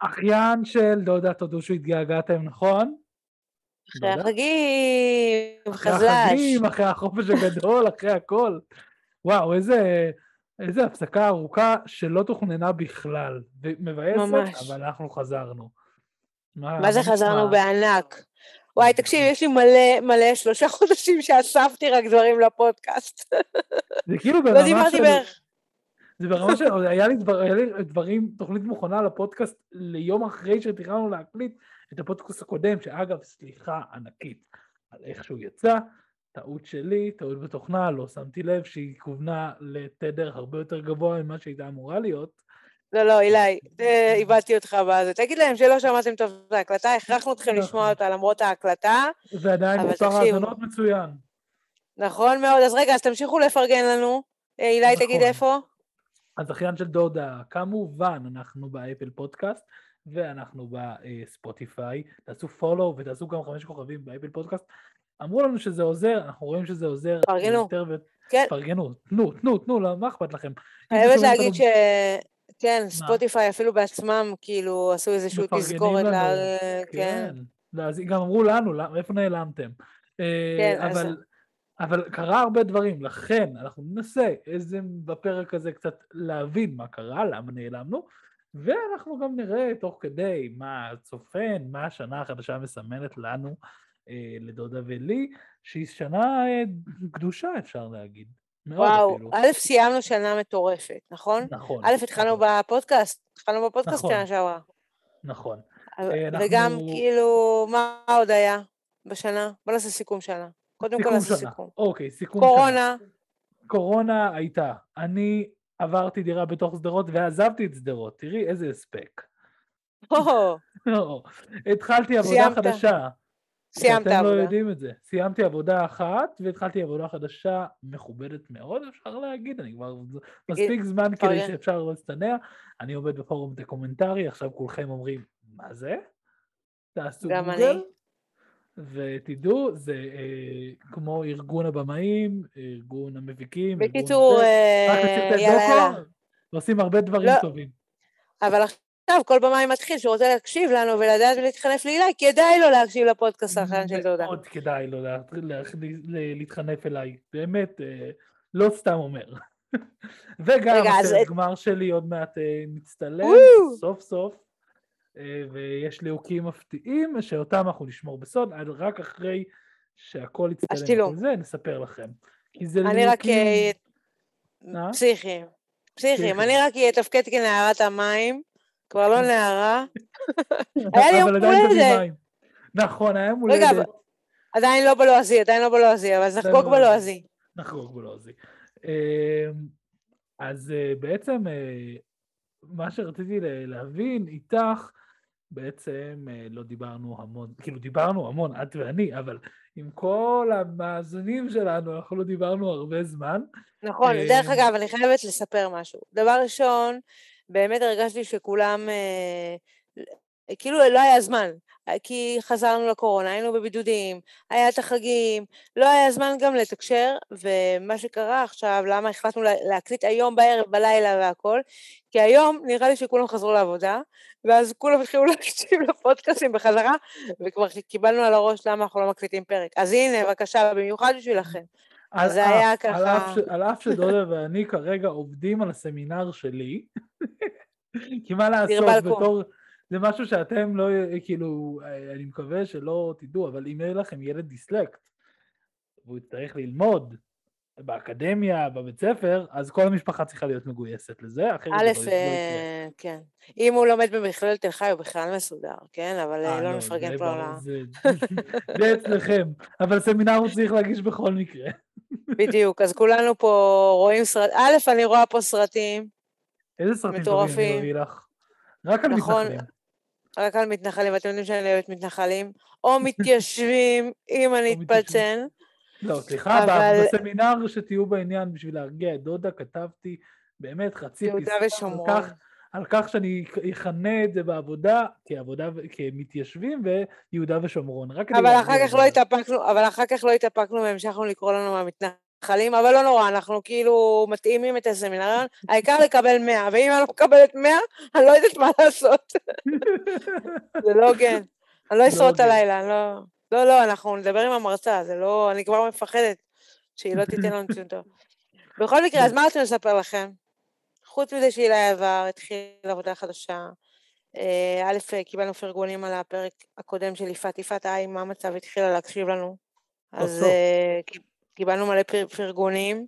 אחיין של דודה, תודו שהתגעגעתם, נכון? אחרי? החגים, אחרי חזל"ש. החגים, אחרי החופש הגדול, אחרי הכל. וואו, איזה, איזה הפסקה ארוכה שלא תוכננה בכלל. ומבאסת, ממש. אבל אנחנו חזרנו. מה זה נשמע? חזרנו בענק? וואי, תקשיב, יש לי מלא, מלא, שלושה חודשים שאספתי רק דברים לפודקאסט. זה כאילו לא ברמה דיברתי של... בערך. זה ברמה של... היה לי, דבר, היה לי דברים, תוכנית מוכנה לפודקאסט ליום אחרי שתכננו להקליט את הפודקאסט הקודם, שאגב, סליחה ענקית על איך שהוא יצא, טעות שלי, טעות בתוכנה, לא שמתי לב שהיא כוונה לתדר הרבה יותר גבוה ממה שהייתה אמורה להיות. לא, לא, אילי, אה, איבדתי אותך בזה. תגיד להם שלא שמעתם טוב את ההקלטה, הכרחנו אתכם נכון. לשמוע אותה למרות ההקלטה. ועדיין מספר. האזנות מצוין. נכון מאוד, אז רגע, אז תמשיכו לפרגן לנו. אה, אילי, תגיד נכון. איפה? אחיין של דודה, כמובן, אנחנו באפל פודקאסט, ואנחנו בספוטיפיי. תעשו follow ותעשו גם חמש כוכבים באפל פודקאסט. אמרו לנו שזה עוזר, אנחנו רואים שזה עוזר. פרגנו. כן, פרגנו, תנו, תנו, תנו, לא, מה אכפת לכם? אני חייבת להגיד ש... כן, ספוטיפיי אפילו בעצמם, כאילו, עשו מפרגנים תזכורת לנו, ל... כן. כן. אז גם אמרו לנו, "למה- איפה נעלמתם? אה, כן, אז- אבל, אבל קרה הרבה דברים, לכן אנחנו ננסה איזה בפרק הזה קצת להבין מה קרה, למה נעלמנו, ואנחנו גם נראה תוך כדי מה צופן, מה השנה החדשה מסמנת לנו, אה, לדודה ולי, שהיא שנה אה, קדושה אפשר להגיד. וואו, אפילו. א', סיימנו שנה מטורפת, נכון? נכון. א', התחלנו נכון, בפודקאסט, התחלנו בפודקאסט נכון. שנה שעברה. נכון. אה, אנחנו- וגם, כאילו, מה עוד היה בשנה? בוא נעשה סיכום שנה. קודם כל שנה. סיכום. אוקיי, סיכום שנה. קורונה, קורונה הייתה. אני עברתי דירה בתוך שדרות ועזבתי את שדרות. תראי איזה הספק. לא. התחלתי עבודה. חדשה. סיימת אתם לא עבודה. יודעים את זה. סיימתי עבודה אחת והתחלתי עבודה חדשה מכובדת מאוד, אפשר להגיד. אני כבר... מספיק זמן כדי. שאפשר להצטנע. אני עובד בפורום דוקומנטרי, עכשיו כולכם אומרים, מה זה? תעשו גם גוגל. ותדעו, זה אה, כמו ארגון הבמאים, ארגון המפיקים, ארגון בקיצור, אה, רק יאללה, יאללה. דוקו, ועושים הרבה דברים לא. טובים. אבל עכשיו כל במאי מתחיל שרוצה להקשיב לנו ולדעת ולהתחנף לאילי, כדאי לו להקשיב לפודקאסט האחרון של דודה. מאוד כדאי לו לה- לה- לה- להתחנף אליי, באמת, אה, לא סתם אומר. וגם רגע, אז הסרט את- גמר שלי עוד מעט אה, מצטלם. סוף סוף, ויש ליהוקים מפתיעים שאותם אנחנו נשמור בסוד, עד רק אחרי שהכל יצטלם צילום. וכל זה, נספר לכם. כי זה אני רק. אה, אה? פסיכיים. פסיכיים. פסיכיים. אני רק אתפקד כנערת המים, כבר לא נערה. היה לי יום הולדת. נכון, היה יום רגע, הולדת. עדיין לא בלועזי, עדיין לא בלועזי, אבל נחגוג לא בלועזי. נחגוג בלועזי. אמ, אז אה, בעצם אה, מה שרציתי להבין איתך, בעצם אה, לא דיברנו המון, כאילו דיברנו המון, את ואני, אבל עם כל המאזינים שלנו, אנחנו לא דיברנו הרבה זמן. נכון, אה, דרך אגב, אני חייבת לספר משהו. דבר ראשון, באמת הרגשתי שכולם, אה, כאילו לא היה זמן, כי חזרנו לקורונה, היינו בבידודים, היה את החגים, לא היה זמן גם לתקשר, ומה שקרה עכשיו, למה החלטנו לה- להקליט היום בערב, בלילה והכל, כי היום נראה לי שכולם חזרו לעבודה, ואז כולם התחילו להקשיב לפודקאסטים בחזרה, וכבר קיבלנו על הראש למה אנחנו לא מקליטים פרק. אז הנה, בבקשה, במיוחד בשבילכם. על זה אף- היה על ככה- אף ש- על אף שדודה ואני כרגע עובדים על הסמינר שלי, כי מה לעשות. בתור, זה משהו שאתם לא, כאילו, אני מקווה שלא תדעו, אבל אם יהיה לכם ילד דיסלקט, והוא יצטרך ללמוד באקדמיה, בבית ספר, אז כל המשפחה צריכה להיות מגויסת לזה, אחרת א', זה לא- לא יקרה. אה, כן. אם הוא לומד במכללת תל חי הוא בכלל מסודר, כן? אבל אה, אה, לא זה נפרגן פה על ה... זה- אצלכם, אבל סמינר הוא צריך להגיש בכל מקרה. בדיוק, אז כולנו פה רואים סרט... א', אני רואה פה סרטים, איזה סרטים טובים מטורפים. רק על נכון. מתנחלים. רק על מתנחלים, ואתם יודעים שאני אוהבת מתנחלים, או מתיישבים, אם אני. אתפלצן. לא, סליחה, אבל- בסמינר שתהיו בעניין בשביל להרגיע את דודה, כתבתי באמת חצי פסקה על. כך, על כך שאני אכנה את זה בעבודה כעבודה, כמתיישבים ויהודה ושומרון. רק אבל אחר כך לא. התאפקנו, אבל אחר כך לא התאפקנו והמשכנו לקרוא לנו מהמתנחלים. מתנחלים, אבל לא נורא, אנחנו כאילו מתאימים את הסמינריון, העיקר לקבל 100, ואם אני לא מקבלת 100, אני לא יודעת מה לעשות. זה לא הוגן. אני לא אשרוד את הלילה, אני לא... לא, לא, אנחנו נדבר עם המרצה, זה לא... אני כבר מפחדת שהיא לא תיתן לנו ציון טוב. בכל מקרה, אז מה רצינו לספר לכם? חוץ מזה שהילה עבר, התחיל עבודה חדשה. אה, א', קיבלנו פרגונים על הפרק הקודם של יפעת. יפעת, היי, מה המצב? התחילה להקשיב לנו. אז אה, קיבלנו מלא פרגונים.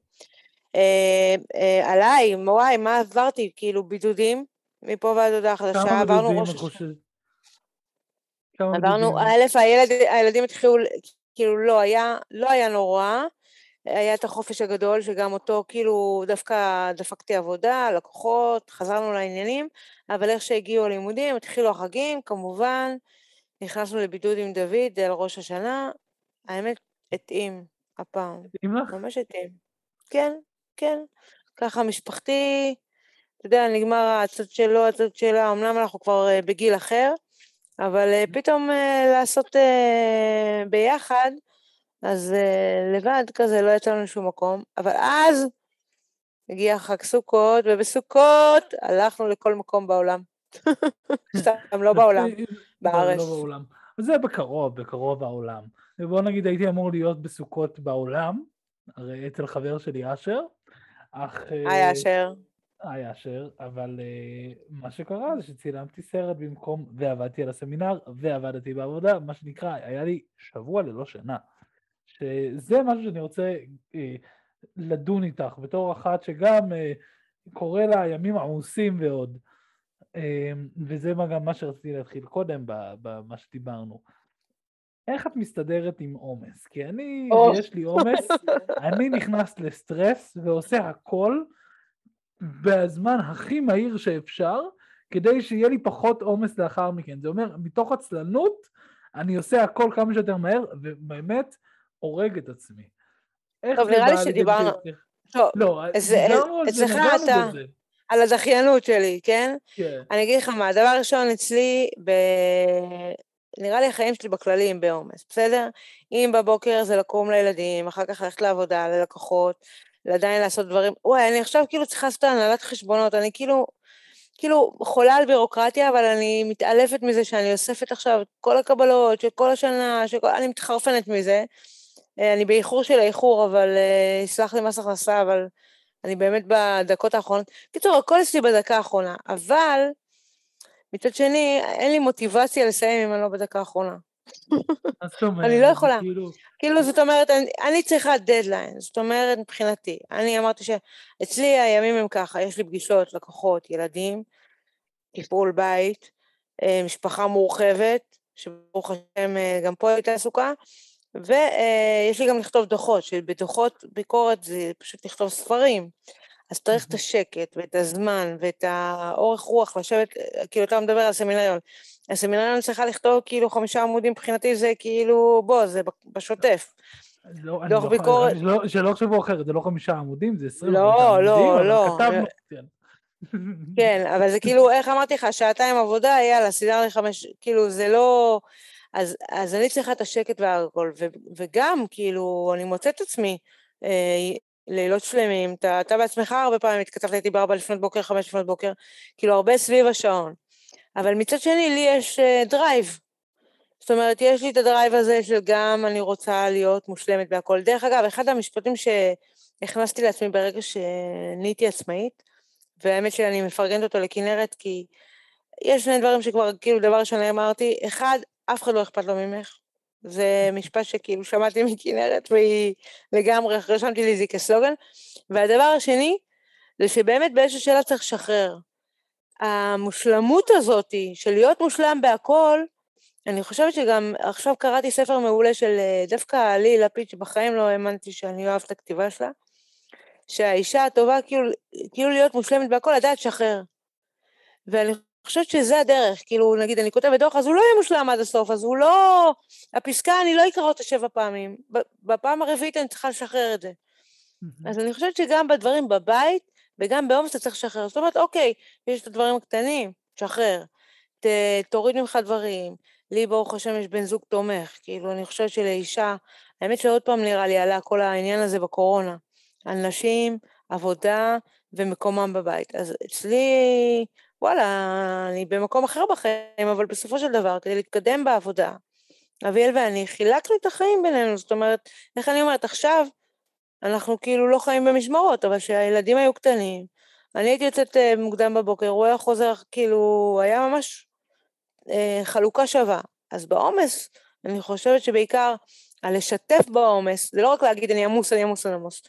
אה, עליי, וואי, מה עברתי? כאילו, בידודים מפה ועד הודעה חדשה, עברנו ראש... עברנו, א', הילדים התחילו, כאילו, לא היה, לא היה נורא. היה את החופש הגדול, שגם אותו כאילו דווקא דפקתי עבודה, לקוחות, חזרנו לעניינים, אבל איך שהגיעו הלימודים, התחילו החגים, כמובן, נכנסנו לבידוד עם דוד על ראש השנה, האמת, התאים הפעם. התאים לך? ממש התאים. כן, כן. ככה משפחתי, אתה יודע, נגמר הצד שלו, הצד שלה, אמנם אנחנו כבר אה, בגיל אחר, אבל אה, פתאום אה, לעשות ביחד, אז לבד כזה לא יצא לנו שום מקום, אבל אז הגיע חג סוכות, ובסוכות הלכנו לכל מקום בעולם. סתם, לא בעולם, בארץ. לא בעולם. זה בקרוב, בקרוב העולם. ובוא נגיד הייתי אמור להיות בסוכות בעולם, הרי אצל חבר שלי אשר, אך... היי אשר. היי אשר, אבל uh, מה שקרה זה שצילמתי סרט במקום, ועבדתי על הסמינר, ועבדתי בעבודה, מה שנקרא, היה לי שבוע ללא שינה. שזה משהו שאני רוצה אה, לדון איתך, בתור אחת שגם אה, קורא לה ימים עמוסים ועוד. אה, וזה גם מה שרציתי להתחיל קודם, במה שדיברנו. איך את מסתדרת עם עומס? כי אני, oh. יש לי עומס, אני נכנס לסטרס ועושה הכל בזמן הכי מהיר שאפשר, כדי שיהיה לי פחות עומס לאחר מכן. זה אומר, מתוך עצלנות, אני עושה הכל כמה שיותר מהר, ובאמת, הורג את עצמי. טוב, נראה לי שדיברנו... טוב, לא, דיברנו על זה, נגענו. בזה. על הדחיינות שלי, כן? כן. אני אגיד לך מה, הדבר הראשון אצלי, ב... נראה לי החיים שלי בכללי הם בעומס, בסדר? אם בבוקר זה לקום לילדים, אחר כך ללכת לעבודה, ללקוחות, עדיין לעשות דברים, וואי, אני עכשיו כאילו צריכה לעשות הנהלת חשבונות, אני כאילו, כאילו חולה על בירוקרטיה, אבל אני מתעלפת מזה שאני אוספת עכשיו כל הקבלות של כל השנה, שכל... אני מתחרפנת מזה. אה, אני באיחור של האיחור, אבל אה, יסלח לי מס הכנסה, אבל אני באמת בדקות האחרונות. קיצור, הכל אצלי בדקה האחרונה, אבל מצד שני, אין לי מוטיבציה לסיים אם אני לא בדקה האחרונה. אני לא יכולה. כאילו, כאילו זאת אומרת, אני, צריכה דדליין, זאת אומרת, מבחינתי. אני אמרתי שאצלי הימים הם ככה, יש לי פגישות, לקוחות, ילדים, טיפול בית, אה, משפחה מורחבת, שברוך השם גם פה הייתה עסוקה, ויש לי גם לכתוב דוחות, שבדוחות ביקורת זה פשוט לכתוב ספרים. אז צריך את השקט ואת הזמן ואת האורך רוח לשבת, כאילו אתה מדבר על סמינריון. הסמינריון צריכה לכתוב כאילו חמישה עמודים מבחינתי זה כאילו, בוא, זה בשוטף. לא, דוח לא, ביקורת... לא, שלא יחשבו אחרת, זה לא חמישה עמודים, זה עשרים לא, לא, לא. כתבנו, כן. אבל זה כאילו, איך אמרתי לך, שעתיים עבודה, יאללה, סידר לי חמש, כאילו, זה לא... אז, אז אני צריכה את השקט והכל, ו, וגם, כאילו, אני מוצאת את עצמי אה, לילות שלמים, אתה, אתה בעצמך הרבה פעמים התכתבת איתי בארבע לפנות בוקר, חמש לפנות בוקר, כאילו, הרבה סביב השעון. אבל מצד שני, לי יש אה, drive. זאת אומרת, יש לי את ה drive הזה של גם אני רוצה להיות מושלמת בהכל. דרך אגב, אחד המשפטים שהכנסתי לעצמי ברגע שנהייתי עצמאית, והאמת שאני מפרגנת אותו לכנרת, כי יש שני דברים שכבר, כאילו, דבר ראשון אמרתי, אחד, אף אחד לא אכפת לו ממך. זה משפט שכאילו שמעתי מכנרת, והיא לגמרי, רשמתי לי זה כסלוגן. והדבר השני, זה שבאמת באיזושהי שאלה צריך לשחרר. המושלמות הזאת של להיות מושלם בהכל, אני חושבת שגם עכשיו קראתי ספר מעולה של אה, דווקא לי לפיד, שבחיים לא האמנתי שאני אוהב את הכתיבה שלה, שהאישה הטובה, כאילו, כאילו להיות מושלמת בהכל, לדעת לשחרר. ואני חושבת שזה הדרך, כאילו, נגיד, אני כותבת דוח, אז הוא לא יהיה מושלם עד הסוף, אז הוא לא... הפסקה, אני לא אקרא אותה שבע פעמים. בפעם הרביעית אני צריכה לשחרר את זה. אז אני חושבת שגם בדברים בבית, וגם בעומס אתה צריך לשחרר. זאת אומרת, אוקיי, יש את הדברים הקטנים, תשחרר. ת, תוריד ממך דברים. לי, ברוך השם, יש בן זוג תומך. כאילו, אני חושבת שלאישה, האמת שעוד פעם נראה לי עלה כל העניין הזה בקורונה, על נשים, עבודה ומקומם בבית. אז אצלי, וואלה, אני במקום אחר בחיים, אבל בסופו של דבר, כדי להתקדם בעבודה, אביאל ואני חילקנו את החיים בינינו, זאת אומרת, איך אני אומרת, עכשיו אנחנו כאילו לא חיים במשמרות, אבל כשהילדים היו קטנים, אני הייתי יוצאת אה, מוקדם בבוקר, הוא היה חוזר, כאילו, היה ממש אה, חלוקה שווה. אז בעומס, אני חושבת שבעיקר הלשתף בעומס, זה לא רק להגיד אני עמוס, אני עמוס, אני עמוס,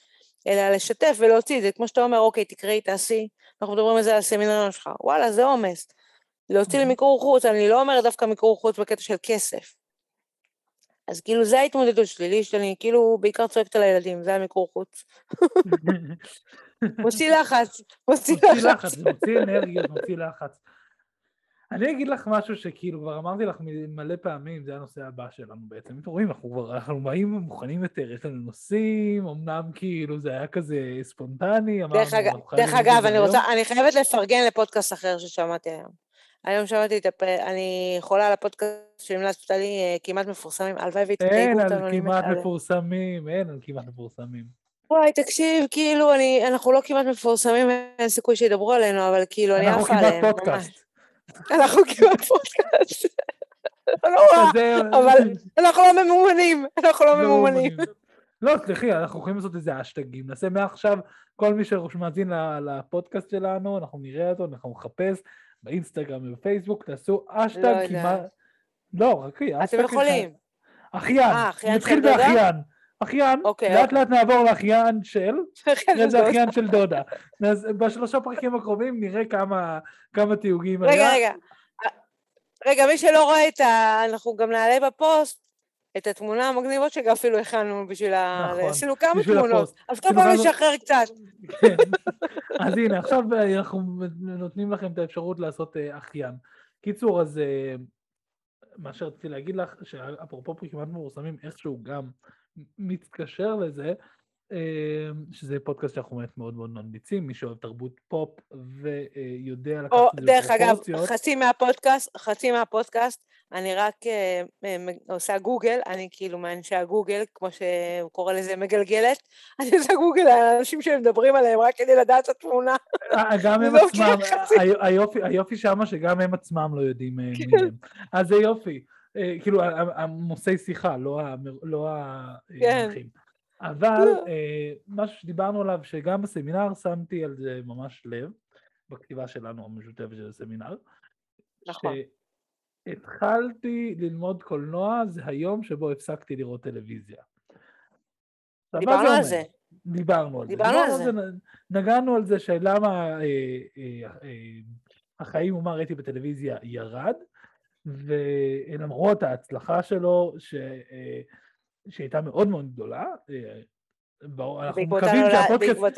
אלא לשתף ולהוציא את זה, כמו שאתה אומר, אוקיי, תקראי, תעשי, אנחנו מדברים על זה על הסמינריון שלך, וואלה, זה עומס. להוציא למיקור חוץ, אני לא אומרת דווקא מיקור חוץ בקטע של כסף. אז כאילו, זה ההתמודדות שלי, לי שאני כאילו בעיקר צועקת על הילדים, זה המיקור חוץ. מוציא לחץ, מוציא לחץ. מוציא לחץ, מוציא אנרגיות, מוציא לחץ. אני אגיד לך משהו שכאילו כבר אמרתי לך מלא פעמים, זה הנושא הבא שלנו בעצם. אתם רואים, אנחנו כבר, אנחנו באים מוכנים יותר, יש לנו נושאים, אמנם כאילו זה היה כזה ספונטני, אמרנו... דרך אגב, אני רוצה, אני חייבת לפרגן לפודקאסט אחר ששמעתי היום. היום שמעתי את הפ... אני חולה על הפודקאסט שהמלצת לי, אה, כמעט מפורסמים, הלוואי והתקייגו אותנו. אין על כמעט מפורסמים, אין על כמעט מפורסמים. וואי, תקשיב, כאילו, אני, אנחנו לא כמעט מפורסמים, אין סיכוי שידברו עלינו, אבל כאילו, אני עפה עליהם. אנחנו כמעט פודקאסט. אנחנו כמעט פודקאסט. לא אבל אנחנו לא ממומנים, אנחנו לא, לא ממומנים. לא, סליחי, אנחנו יכולים לעשות איזה אשטגים. נעשה מעכשיו, כל מי שמאזין לפודקאסט שלנו, אנחנו נראה אותו, אנחנו נחפש באינסטגרם ובפייסבוק, תעשו אשטג לא כמעט... לא, רק אתם יכולים. אחיין. אה, נתחיל באחיין. אחיין, אוקיי, לאט אוקיי. לאט נעבור לאחיין של, זה אחיין של דודה. אז בשלושה פרקים הקרובים נראה כמה, כמה תיוגים רגע, היה. רגע, רגע, מי שלא רואה את ה... אנחנו גם נעלה בפוסט את התמונה המגניבות שגם אפילו הכנו בשביל ה... נכון, עשינו כמה תמונות, אז כל פעם נשחרר קצת. כן. אז הנה, עכשיו אנחנו נותנים לכם את האפשרות לעשות אה, אחיין. קיצור, אז אה, מה שרציתי להגיד לך, שאפרופו כמעט מפורסמים, איכשהו גם מתקשר לזה, אמ, שזה פודקאסט שאנחנו באמת מאוד מאוד ממליצים, מי שאוהב תרבות פופ ויודע לקחת את זה דרך אגב, חצי מהפודקאסט, חצי מהפודקאסט, אני רק אה, עושה גוגל, אני כאילו מאנשי הגוגל, כמו שהוא קורא לזה מגלגלת, אני עושה גוגל על האנשים שמדברים עליהם רק כדי לדעת את התמונה. אה, גם הם עצמם, היופי שמה שגם הם עצמם לא יודעים אה, מי הם. אז זה יופי. כאילו, המושאי שיחה, לא המנחים. לא אבל לא. אה, משהו שדיברנו עליו, שגם בסמינר שמתי על זה ממש לב, בכתיבה שלנו המשותפת של הסמינר. נכון. שהתחלתי ללמוד קולנוע, זה היום שבו הפסקתי לראות טלוויזיה. דיברנו על זה. דיברנו על זה. דיברנו על זה. נגענו על זה שלמה אה, אה, אה, החיים ומה ראיתי בטלוויזיה ירד, ולמרות ההצלחה שלו, ש... אה, שהייתה מאוד מאוד גדולה. אה, אנחנו מקווים שהפודקאסט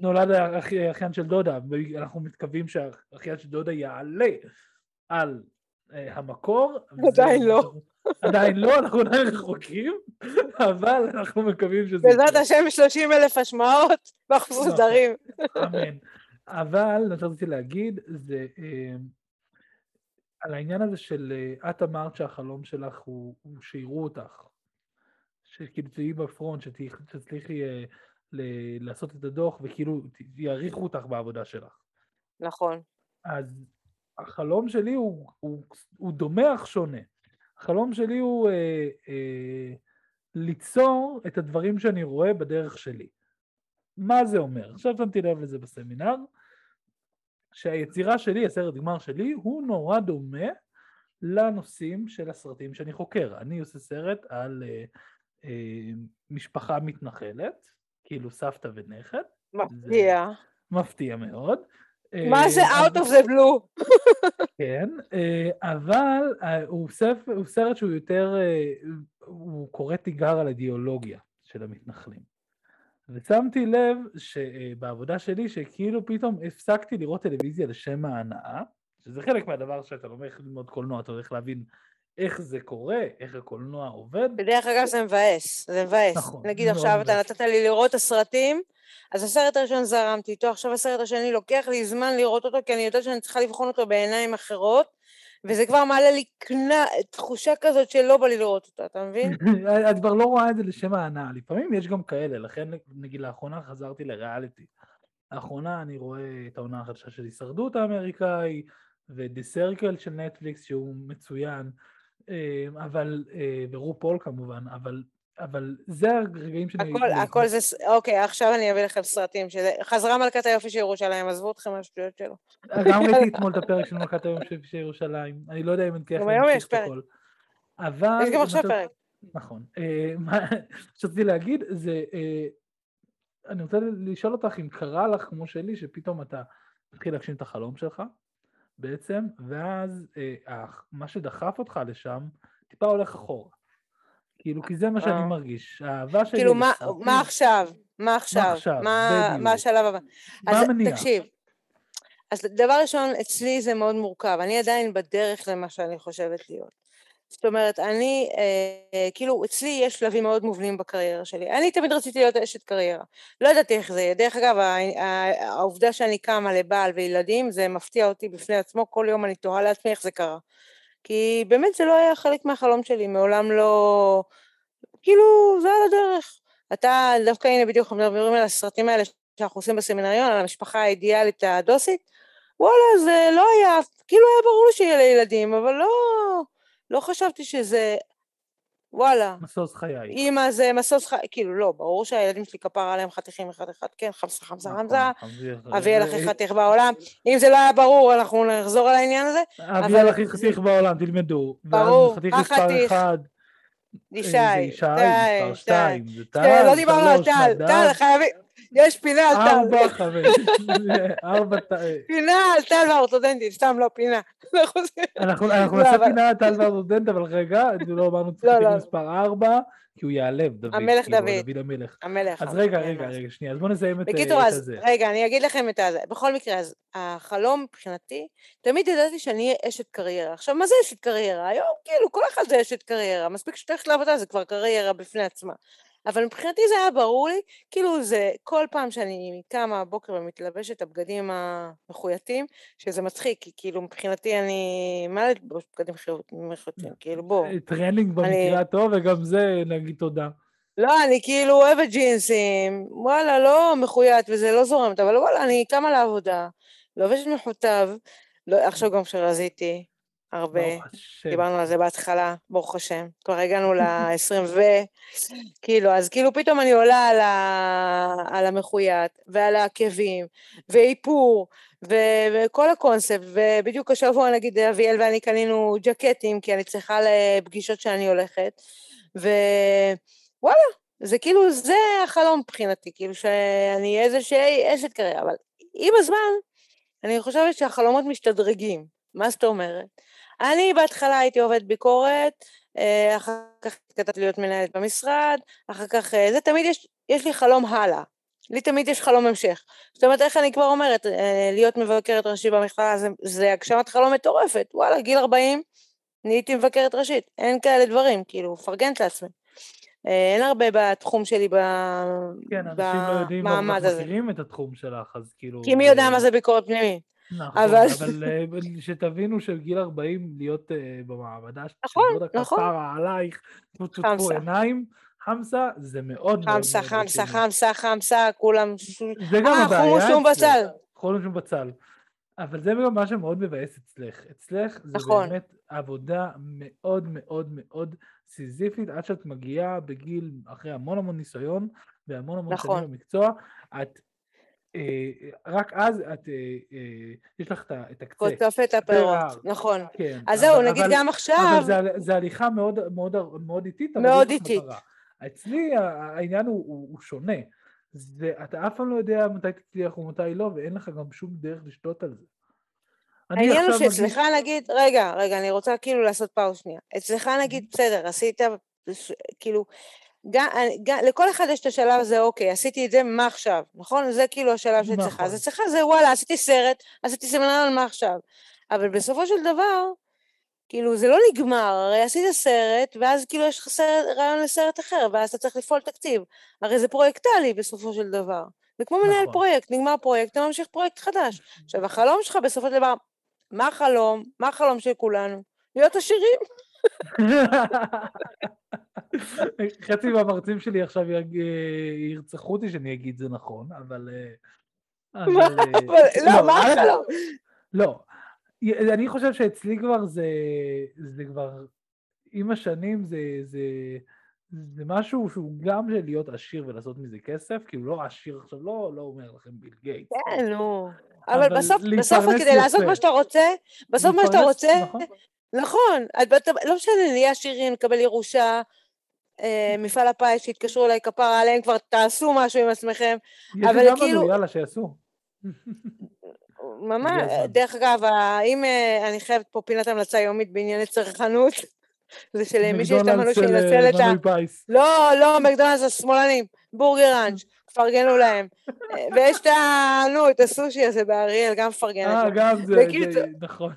נולד האחיין של דודה, ואנחנו מתכוונים שהאחיין של דודה יעלה על אה, המקור. עדיין לא. עדיין לא, אנחנו עדיין רחוקים, אבל אנחנו מקווים שזה... בעזרת השם 30 אלף השמעות, ואנחנו נכון. מסודרים. אמן. אבל, מה שרציתי להגיד, זה על העניין הזה של, את אמרת שהחלום שלך הוא שיראו אותך שכאילו תהיי בפרונט, שתצליחי אה, לעשות את הדוח וכאילו יעריכו אותך בעבודה שלך. נכון. אז החלום שלי הוא, הוא, הוא דומה אך שונה. החלום שלי הוא אה, אה, ליצור את הדברים שאני רואה בדרך שלי. מה זה אומר? עכשיו שמתי לב לזה בסמינר, שהיצירה שלי, הסרט גמר שלי, הוא נורא דומה לנושאים של הסרטים שאני חוקר. אני עושה סרט על אה, אה, משפחה מתנחלת, כאילו סבתא ונכד. מפתיע. מפתיע מאוד. מה זה אה, out of the blue? כן, אה, אבל הוא, ספ... הוא סרט שהוא יותר, הוא קורא תיגר על אידיאולוגיה של המתנחלים. ושמתי לב שבעבודה שלי, שכאילו פתאום הפסקתי לראות טלוויזיה לשם ההנאה, שזה חלק מהדבר שאתה הולך ללמוד קולנוע, אתה הולך להבין איך זה קורה, איך הקולנוע עובד. בדרך אגב זה מבאס, זה מבאס. נכון. נגיד עכשיו מבאס. אתה נתת לי לראות את הסרטים, אז הסרט הראשון זרמתי איתו, עכשיו הסרט השני לוקח לי זמן לראות אותו, כי אני יודעת שאני צריכה לבחון אותו בעיניים אחרות, וזה כבר מעלה לי קנה, תחושה כזאת שלא בא לי לראות אותה, אתה מבין? את כבר לא רואה את זה לשם ההנאה, לפעמים יש גם כאלה, לכן נגיד לאחרונה חזרתי לריאליטי. לאחרונה אני רואה את העונה החדשה של הישרדות האמריקאי, ו"די סרקל" של נטפליקס שהוא מצוין, אה, אבל, אה, ורו פול כמובן, אבל אבל זה הרגעים שאני... הכל, הכל זה... אוקיי, עכשיו אני אביא לכם סרטים שזה... חזרה מלכת היופי של ירושלים, עזבו אתכם מהשטויות שלו. גם ראיתי אתמול את הפרק של מלכת היופי של ירושלים, אני לא יודע אם אני ככה להמשיך את הכל. אבל... יש גם עכשיו פרק. נכון. אה, מה שרציתי להגיד זה, אה, אני רוצה לשאול אותך אם קרה לך כמו שלי, שפתאום אתה מתחיל להגשים את החלום שלך, בעצם, ואז אה, מה שדחף אותך לשם, טיפה הולך אחורה. כאילו, כי זה מה שאני אה. מרגיש. האהבה שלי... כאילו, מה עכשיו? מה עכשיו? מה עכשיו? מה השלב הבא? מה המניע? תקשיב, אז דבר ראשון, אצלי זה מאוד מורכב. אני עדיין בדרך למה שאני חושבת להיות. זאת אומרת, אני, אה, כאילו, אצלי יש שלבים מאוד מובנים בקריירה שלי. אני תמיד רציתי להיות אשת קריירה. לא ידעתי איך זה יהיה. דרך אגב, העובדה שאני קמה לבעל וילדים, זה מפתיע אותי בפני עצמו. כל יום אני תוהה לעצמי איך זה קרה. כי באמת זה לא היה חלק מהחלום שלי, מעולם לא... כאילו, זה על הדרך. אתה, דווקא הנה בדיוק מדברים על הסרטים האלה שאנחנו עושים בסמינריון, על המשפחה האידיאלית הדוסית, וואלה, זה לא היה, כאילו היה ברור שיהיה לי ילדים, אבל לא, לא חשבתי שזה וואלה. משוש חיי. אימא זה משוש חיי, כאילו לא, ברור שהילדים שלי כפרה עליהם חתיכים אחד אחד, כן, חמסה חמסה נכון, חמסה, אביא על הכי חתיך בעולם. אם זה לא היה ברור, אנחנו נחזור על העניין הזה. אביא על הכי חתיך בעולם, תלמדו. ברור, חתיך מספר אחד. ישי, ישי, מספר שתיים, זה טל, לא דיברנו על טל, טל, חייבים. יש פינה על טל. ארבע חמש, ארבע. פינה על טל והאורתודנטית, סתם לא פינה. אנחנו נעשה פינה על טל והאורתודנט, אבל רגע, לא אמרנו צריך מספר ארבע, כי הוא ייעלב, דוד. המלך דוד. דוד המלך. המלך. אז רגע, רגע, רגע, שנייה, אז בואו נסיים את זה. בקיצור, אז רגע, אני אגיד לכם את זה. בכל מקרה, אז החלום מבחינתי, תמיד ידעתי שאני אהיה אשת קריירה. עכשיו, מה זה אשת קריירה? היום, כאילו, כל אחד זה אשת קריירה. מספיק שאת הולכת לעבודה, זה כבר קריירה בפני עצמה. אבל מבחינתי זה היה ברור לי, כאילו זה כל פעם שאני קמה בבוקר ומתלבשת את הבגדים המחויטים, שזה מצחיק, כי כאילו מבחינתי אני, מה לבוש בגדים מחויטים, כאילו בוא. טרנינג במקרה הטוב, וגם זה נגיד תודה. לא, אני כאילו אוהבת ג'ינסים, וואלה, לא מחויט וזה לא זורמת, אבל וואלה, אני קמה לעבודה, לובשת מחויט, לא, עכשיו גם כשרזיתי, הרבה, דיברנו על זה בהתחלה, ברוך השם, כבר הגענו ל-20 ו... כאילו, אז כאילו פתאום אני עולה על, ה... על המחויט, ועל העקבים, ואיפור, ו... וכל הקונספט, ובדיוק השבוע נגיד אביאל ואני קנינו ג'קטים, כי אני צריכה לפגישות שאני הולכת, ווואלה, זה כאילו, זה החלום מבחינתי, כאילו שאני איזושהי אשת קריירה, אבל עם הזמן, אני חושבת שהחלומות משתדרגים. מה זאת אומרת? אני בהתחלה הייתי עובדת ביקורת, אה, אחר כך התקדמתי להיות מנהלת במשרד, אחר כך, אה, זה תמיד יש, יש לי חלום הלאה. לי תמיד יש חלום המשך. זאת אומרת, איך אני כבר אומרת, אה, להיות מבקרת ראשית במכללה זה, זה הגשמת חלום מטורפת. וואלה, גיל 40, נהייתי מבקרת ראשית. אין כאלה דברים, כאילו, מפרגנת לעצמי. אין הרבה בתחום שלי במעמד הזה. כן, אנשים לא יודעים, אבל מכירים את התחום שלך, אז כאילו... כי מי יודע מה זה ביקורת פנימית. נכון, אבל, אבל אה, שתבינו שגיל 40 להיות uh, במעבדה, נכון, נכון. כפרה עלייך, טפו עיניים, חמסה, זה מאוד. חמסה, חמסה, חמסה, חמסה, כולם... זה גם אה, הבעיה. חומוס שום בצל. חומוס שום בצל. אבל זה גם מה שמאוד מבאס אצלך. אצלך זה נכון. באמת עבודה מאוד מאוד מאוד סיזיפית, עד שאת מגיעה בגיל, אחרי המון המון ניסיון והמון המון נכון. שנים במקצוע, את אה, רק אז את, אה, אה, יש לך את הקצה. קוטפת הפירות, נכון. כן. אז זהו, נגיד גם עכשיו... אבל זה הליכה מאוד איטית. מאוד איטית. אצלי העניין הוא שונה. אתה אף פעם לא יודע מתי תצליח ומתי לא, ואין לך גם שום דרך לשתות על זה. העניין הוא שאצלך נגיד, רגע, רגע, אני רוצה כאילו לעשות פאוס שנייה. אצלך נגיד, בסדר, עשית, כאילו, גם, גם, לכל אחד יש את השלב הזה, אוקיי, עשיתי את זה, מה עכשיו, נכון? זה כאילו השלב שאצלך. נכון. אז אצלך זה וואלה, עשיתי סרט, עשיתי סמינריון, מה עכשיו? אבל בסופו של דבר, כאילו, זה לא נגמר, הרי עשית סרט, ואז כאילו יש לך רעיון לסרט אחר, ואז אתה צריך לפעול תקציב. הרי זה פרויקטלי בסופו של דבר. זה כמו מנהל נכון. פרויקט, נגמר פרויקט, אתה ממשיך פרויקט חדש. עכשיו, החלום שלך בסופו של דבר, מה החלום? מה החלום של כולנו? להיות עשירים. חצי מהמרצים שלי עכשיו ירצחו אותי שאני אגיד זה נכון, אבל... אה, אה, אבל- לא, מה החלום? לא, אני חושב שאצלי כבר זה, זה כבר, עם השנים זה, זה, זה משהו שהוא גם של להיות עשיר ולעשות מזה כסף, כאילו לא עשיר עכשיו, לא, לא אומר לכם ביל גייטס. כן, נו. אבל אבל בסוף, בסוף כדי לעשות. מה שאתה רוצה, בסוף מה שאתה רוצה, נכון. נכון, לא משנה, נהיה עשירים, נקבל ירושה, אה, מפעל הפיס שהתקשרו אליי כפרה עליהם, כבר תעשו משהו עם עצמכם. אבל כאילו- יאללה, שיעשו. ממש. דרך אגב, אם אה, אני חייבת פה פינת המלצה יומית בענייני צרכנות, זה של מי שיש את המנוי שינצל אה, את ה... מנוי פיס. לא, לא, מקדונלדס השמאלנים, בורגר ראנץ', תפרגנו להם. אה, ויש את ה... נו, את הסושי הזה באריאל, גם מפרגנת אה. גם זה, נכון.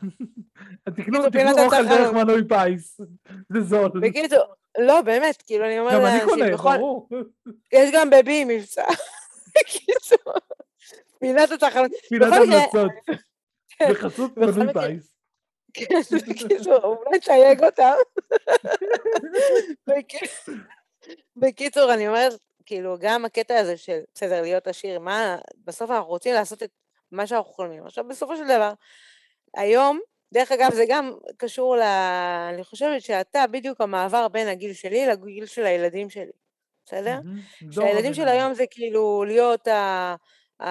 תקנו אוכל דרך. מנוי פיס, זה זול. בקיצור, לא, באמת, כאילו, אני אומרת גם אני קונה. ברור. יש גם בבי מבצע. בקיצור, פינת התחנות. פינת המלצות. כן, בחסות מנוי פיס. כן, בקיצור, אולי תייג אותם. בקיצור, אני אומרת, כאילו, גם הקטע הזה של, בסדר, להיות עשיר, מה, בסוף אנחנו רוצים לעשות את מה שאנחנו חולמים. עכשיו, בסופו של דבר, היום, דרך אגב, זה גם קשור ל... אני חושבת שאתה בדיוק המעבר בין הגיל שלי לגיל של הילדים שלי, בסדר? שהילדים של. היום זה כאילו להיות ה... ה...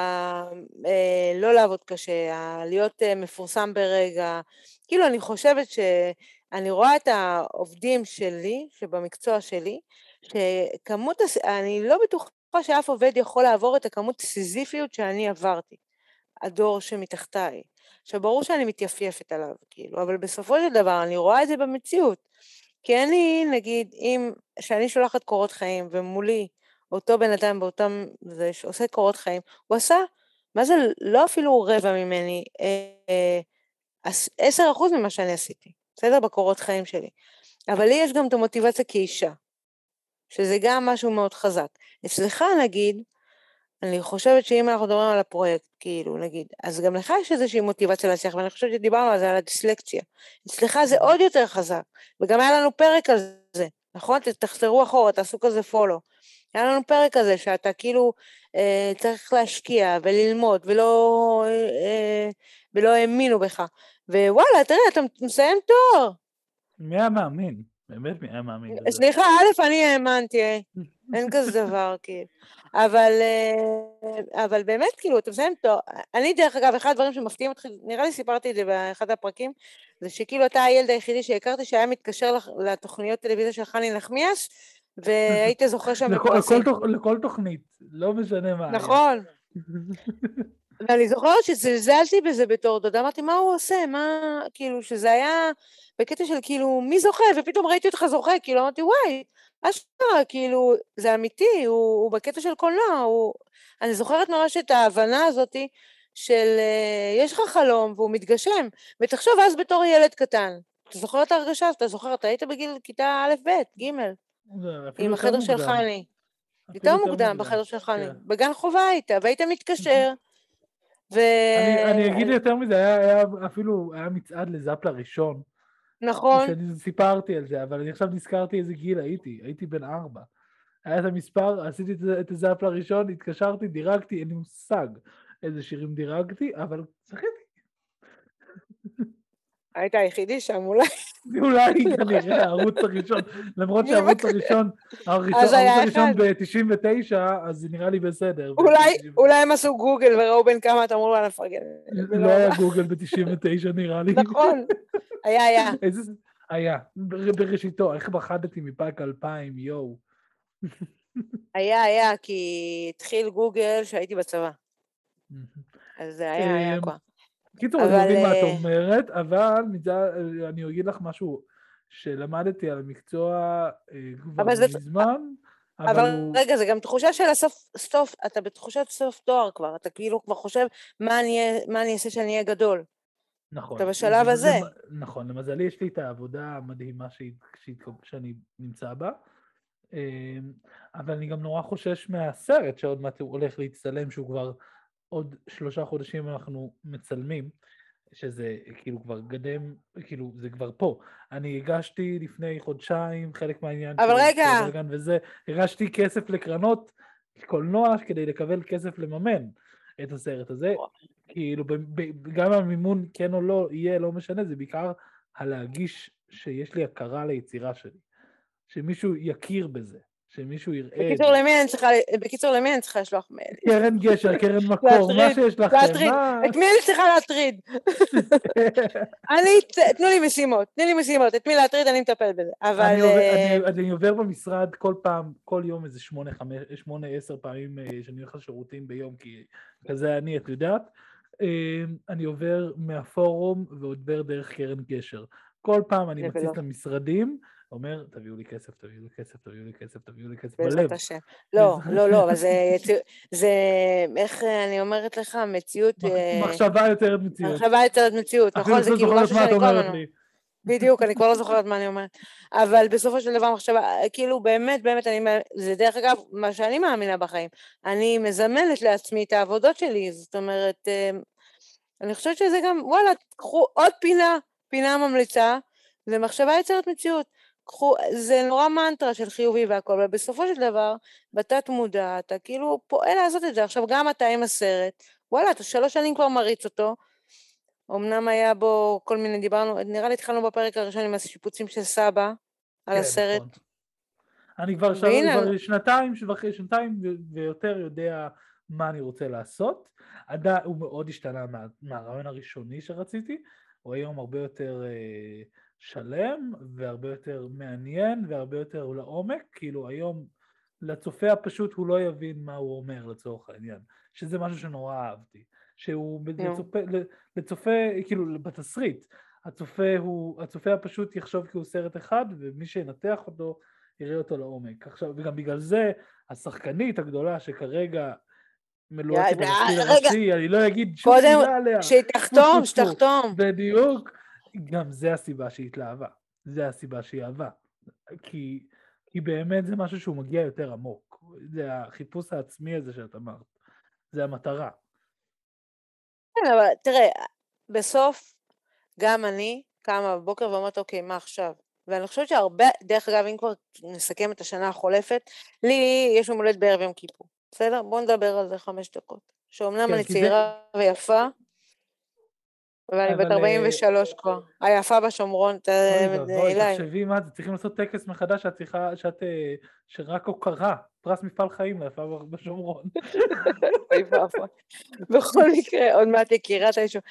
אה, לא לעבוד קשה. להיות אה, מפורסם ברגע. כאילו, אני חושבת שאני רואה את העובדים שלי, שבמקצוע שלי, שכמות, הס... אני לא בטוחה שאף עובד יכול לעבור את הכמות סיזיפיות שאני עברתי, הדור שמתחתיי. עכשיו, ברור שאני מתייפייפת עליו, כאילו, אבל בסופו של דבר אני רואה את זה במציאות. כי אני, נגיד, אם, כשאני שולחת קורות חיים ומולי אותו בן אדם באותם, זה שעושה קורות חיים, הוא עשה, מה זה, לא אפילו רבע ממני, אה, עשר אחוז ממה שאני עשיתי, בסדר? בקורות חיים שלי. אבל לי יש גם את המוטיבציה כאישה, שזה גם משהו מאוד חזק. אצלך, נגיד, אני חושבת שאם אנחנו מדברים על הפרויקט, כאילו, נגיד, אז גם לך יש איזושהי מוטיבציה להצליח, ואני חושבת שדיברנו על זה, על הדיסלקציה. אצלך זה עוד יותר חזק, וגם היה לנו פרק על זה, נכון? תחזרו אחורה, תעשו כזה פולו. היה לנו פרק כזה שאתה כאילו אה, צריך להשקיע וללמוד, ולא, אה, ולא האמינו בך. ווואלה, תראה, אתה מסיים תואר. מי היה מאמין? באמת מי היה מאמין בזה? סליחה, א', אני האמנתי, אה, אין כזה דבר, כאילו. אבל, אה, אבל באמת, כאילו, אתה מסיים תואר. אני, דרך אגב, אחד הדברים שמפתיעים אותך, נראה לי סיפרתי את זה באחד הפרקים, זה שכאילו אתה הילד היחידי שהכרתי שהיה מתקשר לתוכניות טלוויזיה של חני נחמיאס, והיית זוכר שם לכל- בפרסים. לכל תוכ- לכל תוכנית, לא משנה מה. נכון. ואני זוכרת שזלזלתי בזה בתור דודה, אמרתי, מה הוא עושה? מה, כאילו, שזה היה בקטע של כאילו, מי זוכה? ופתאום ראיתי אותך זוכה, כאילו, אמרתי, וואי, אשכרה, כאילו, זה אמיתי, הוא, הוא בקטע של קולנוע, הוא... אני זוכרת ממש את ההבנה הזאתי של אה, יש לך חלום והוא מתגשם, ותחשוב אז בתור ילד קטן. אתה זוכר את ההרגשה? אתה זוכר, אתה היית בגיל כיתה א', ב', ג', עם החדר של. חני. יותר מוקדם בחדר של חני. כן. בגן חובה היית, והיית מתקשר, ו... אני, אני אגיד יותר מזה, היה, היה אפילו, היה מצעד לזאפ לראשון, נכון, שאני סיפרתי על זה, אבל אני עכשיו נזכרתי איזה גיל הייתי, הייתי בן ארבע. היה את המספר, עשיתי את, זה- את הזאפ לראשון, התקשרתי, דירגתי, אין לי מושג איזה שירים דירגתי, אבל זכיתי. היית היחידי שם אולי. אולי כנראה הערוץ הראשון, למרות שהערוץ? הראשון, הערוץ הראשון אחד. ב-99, אז זה נראה לי בסדר. אולי, הם עשו גוגל וראו בן כמה אתה אמור לה לפרגן. לא היה גוגל ב-99 נראה לי. נכון, היה, היה. איזה... היה, בר- בראשיתו, איך פחדתי מפאק 2000, יואו. היה, היה, כי התחיל גוגל כשהייתי בצבא. אז זה היה, היה אמ, כבר. קיצור, אני מבין מה את אה, אומרת, אבל מצד- אני אגיד לך משהו שלמדתי על המקצוע אה, כבר מזמן, אבל אבל הוא... רגע, זה גם תחושה של הסוף, סוף, אתה בתחושת סוף תואר כבר, אתה כאילו כבר חושב מה אני אהיה- מה אני אעשה שאני אהיה גדול. נכון. אתה בשלב זה- הזה. זה- נכון, למזלי יש לי את העבודה המדהימה שהיא- שהיא- שאני נמצא בה, אבל אני גם נורא חושש מהסרט שעוד מעט הוא הולך להצטלם, שהוא כבר עוד שלושה חודשים אנחנו מצלמים. שזה כאילו כבר גדם, כאילו זה כבר פה. אני הגשתי לפני חודשיים חלק מהעניין אבל של רגע. וזה, הגשתי כסף לקרנות קולנוע כדי לקבל כסף לממן את הסרט הזה. כאילו ב- ב- גם המימון כן או לא יהיה, לא משנה, זה בעיקר הלהגיש שיש לי הכרה ליצירה שלי. שמישהו יכיר בזה, שמישהו יראה. בקיצור, למי אני צריכה, בקיצור, למי אני צריכה לשלוח מייל? קרן גשר, קרן מקור, מה שיש לכם, להטריד. את מי אני צריכה להטריד? אני, תנו לי משימות, תנו לי משימות, את מי להטריד אני מטפל בזה. אבל... אני עובר- אה, אני- אני עובר במשרד כל פעם, כל יום איזה שמונה, חמש, שמונה, עשר פעמים אה, שאני הולך לשירותים ביום, כי כזה אני, את יודעת. אה, אני עובר מהפורום ועובר דרך קרן גשר. כל פעם אני מציץ. למשרדים, אומר, תביאו לי כסף, תביאו לי כסף, תביאו לי כסף, תביאו לי כסף, בלב. בעזרת השם. לא, לא, לא, אבל זה, זה, איך אני אומרת לך, מציאות, אה, מחשבה יוצרת מציאות. מחשבה יוצרת מציאות, נכון? זה כאילו משהו שאני כל הזמן... בדיוק, אני כבר לא זוכרת מה אני אומרת. אבל בסופו של דבר מחשבה, כאילו באמת, באמת, אני, זה דרך אגב מה שאני מאמינה בחיים. אני מזמנת לעצמי את העבודות שלי, זאת אומרת, אה, אני חושבת שזה גם, וואלה, קחו עוד פינה, פינה ממליצה, זה מחשבה יוצרת מציאות. קחו, זה נורא מנטרה של חיובי והכל, אבל בסופו של דבר, בתת מודע, אתה כאילו פועל לעשות את זה. עכשיו, גם אתה עם הסרט, וואלה, אתה שלוש שנים כבר מריץ אותו, אמנם היה בו כל מיני, דיברנו, נראה לי התחלנו בפרק הראשון עם השיפוצים של סבא על כן, הסרט. נכון. אני כבר. והנה- כבר שנתיים, וחצי, שנתיים ויותר יודע מה אני רוצה לעשות. עדיין הוא מאוד השתנה מה, מהרעיון הראשוני שרציתי, הוא היום הרבה יותר אה, שלם והרבה יותר מעניין והרבה יותר לעומק, כאילו היום לצופה הפשוט הוא לא יבין מה הוא אומר לצורך העניין, שזה משהו שנורא אהבתי, שהוא. לצופה, לצופה, כאילו בתסריט, הצופה הוא, הצופה הפשוט יחשוב כי הוא סרט אחד ומי שינתח אותו יראה אותו לעומק. עכשיו, וגם בגלל זה השחקנית הגדולה שכרגע מלוהקת יא, בתפקיד רגע. הראשי, אני לא אגיד שום קודם, מילה עליה. שהיא תחתום. שתחתום. בדיוק, גם זה הסיבה שהיא התלהבה, זה הסיבה שהיא אהבה. כי, כי באמת זה משהו שהוא מגיע יותר עמוק, זה החיפוש העצמי הזה שאת אמרת, זה המטרה. כן, אבל תראה, בסוף, גם אני קמה בבוקר ואומרת, אוקיי, מה עכשיו? ואני חושבת שהרבה, דרך אגב, אם כבר נסכם את השנה החולפת, לי יש יום הולדת בערב יום כיפור, בסדר? בואו נדבר על זה חמש דקות. שאומנם כן, אני כי זה- צעירה ויפה, ואני בת אבל, אה, 43 כבר. היפה בשומרון, אוי ואבוי, אילי. תחשבי מה זה, צריכים לעשות טקס מחדש שאת צריכה, שאת, אה, שרק הוקרה, פרס מפעל חיים ליפה בשומרון. בכל מקרה, עוד מעט יקירת היישוב.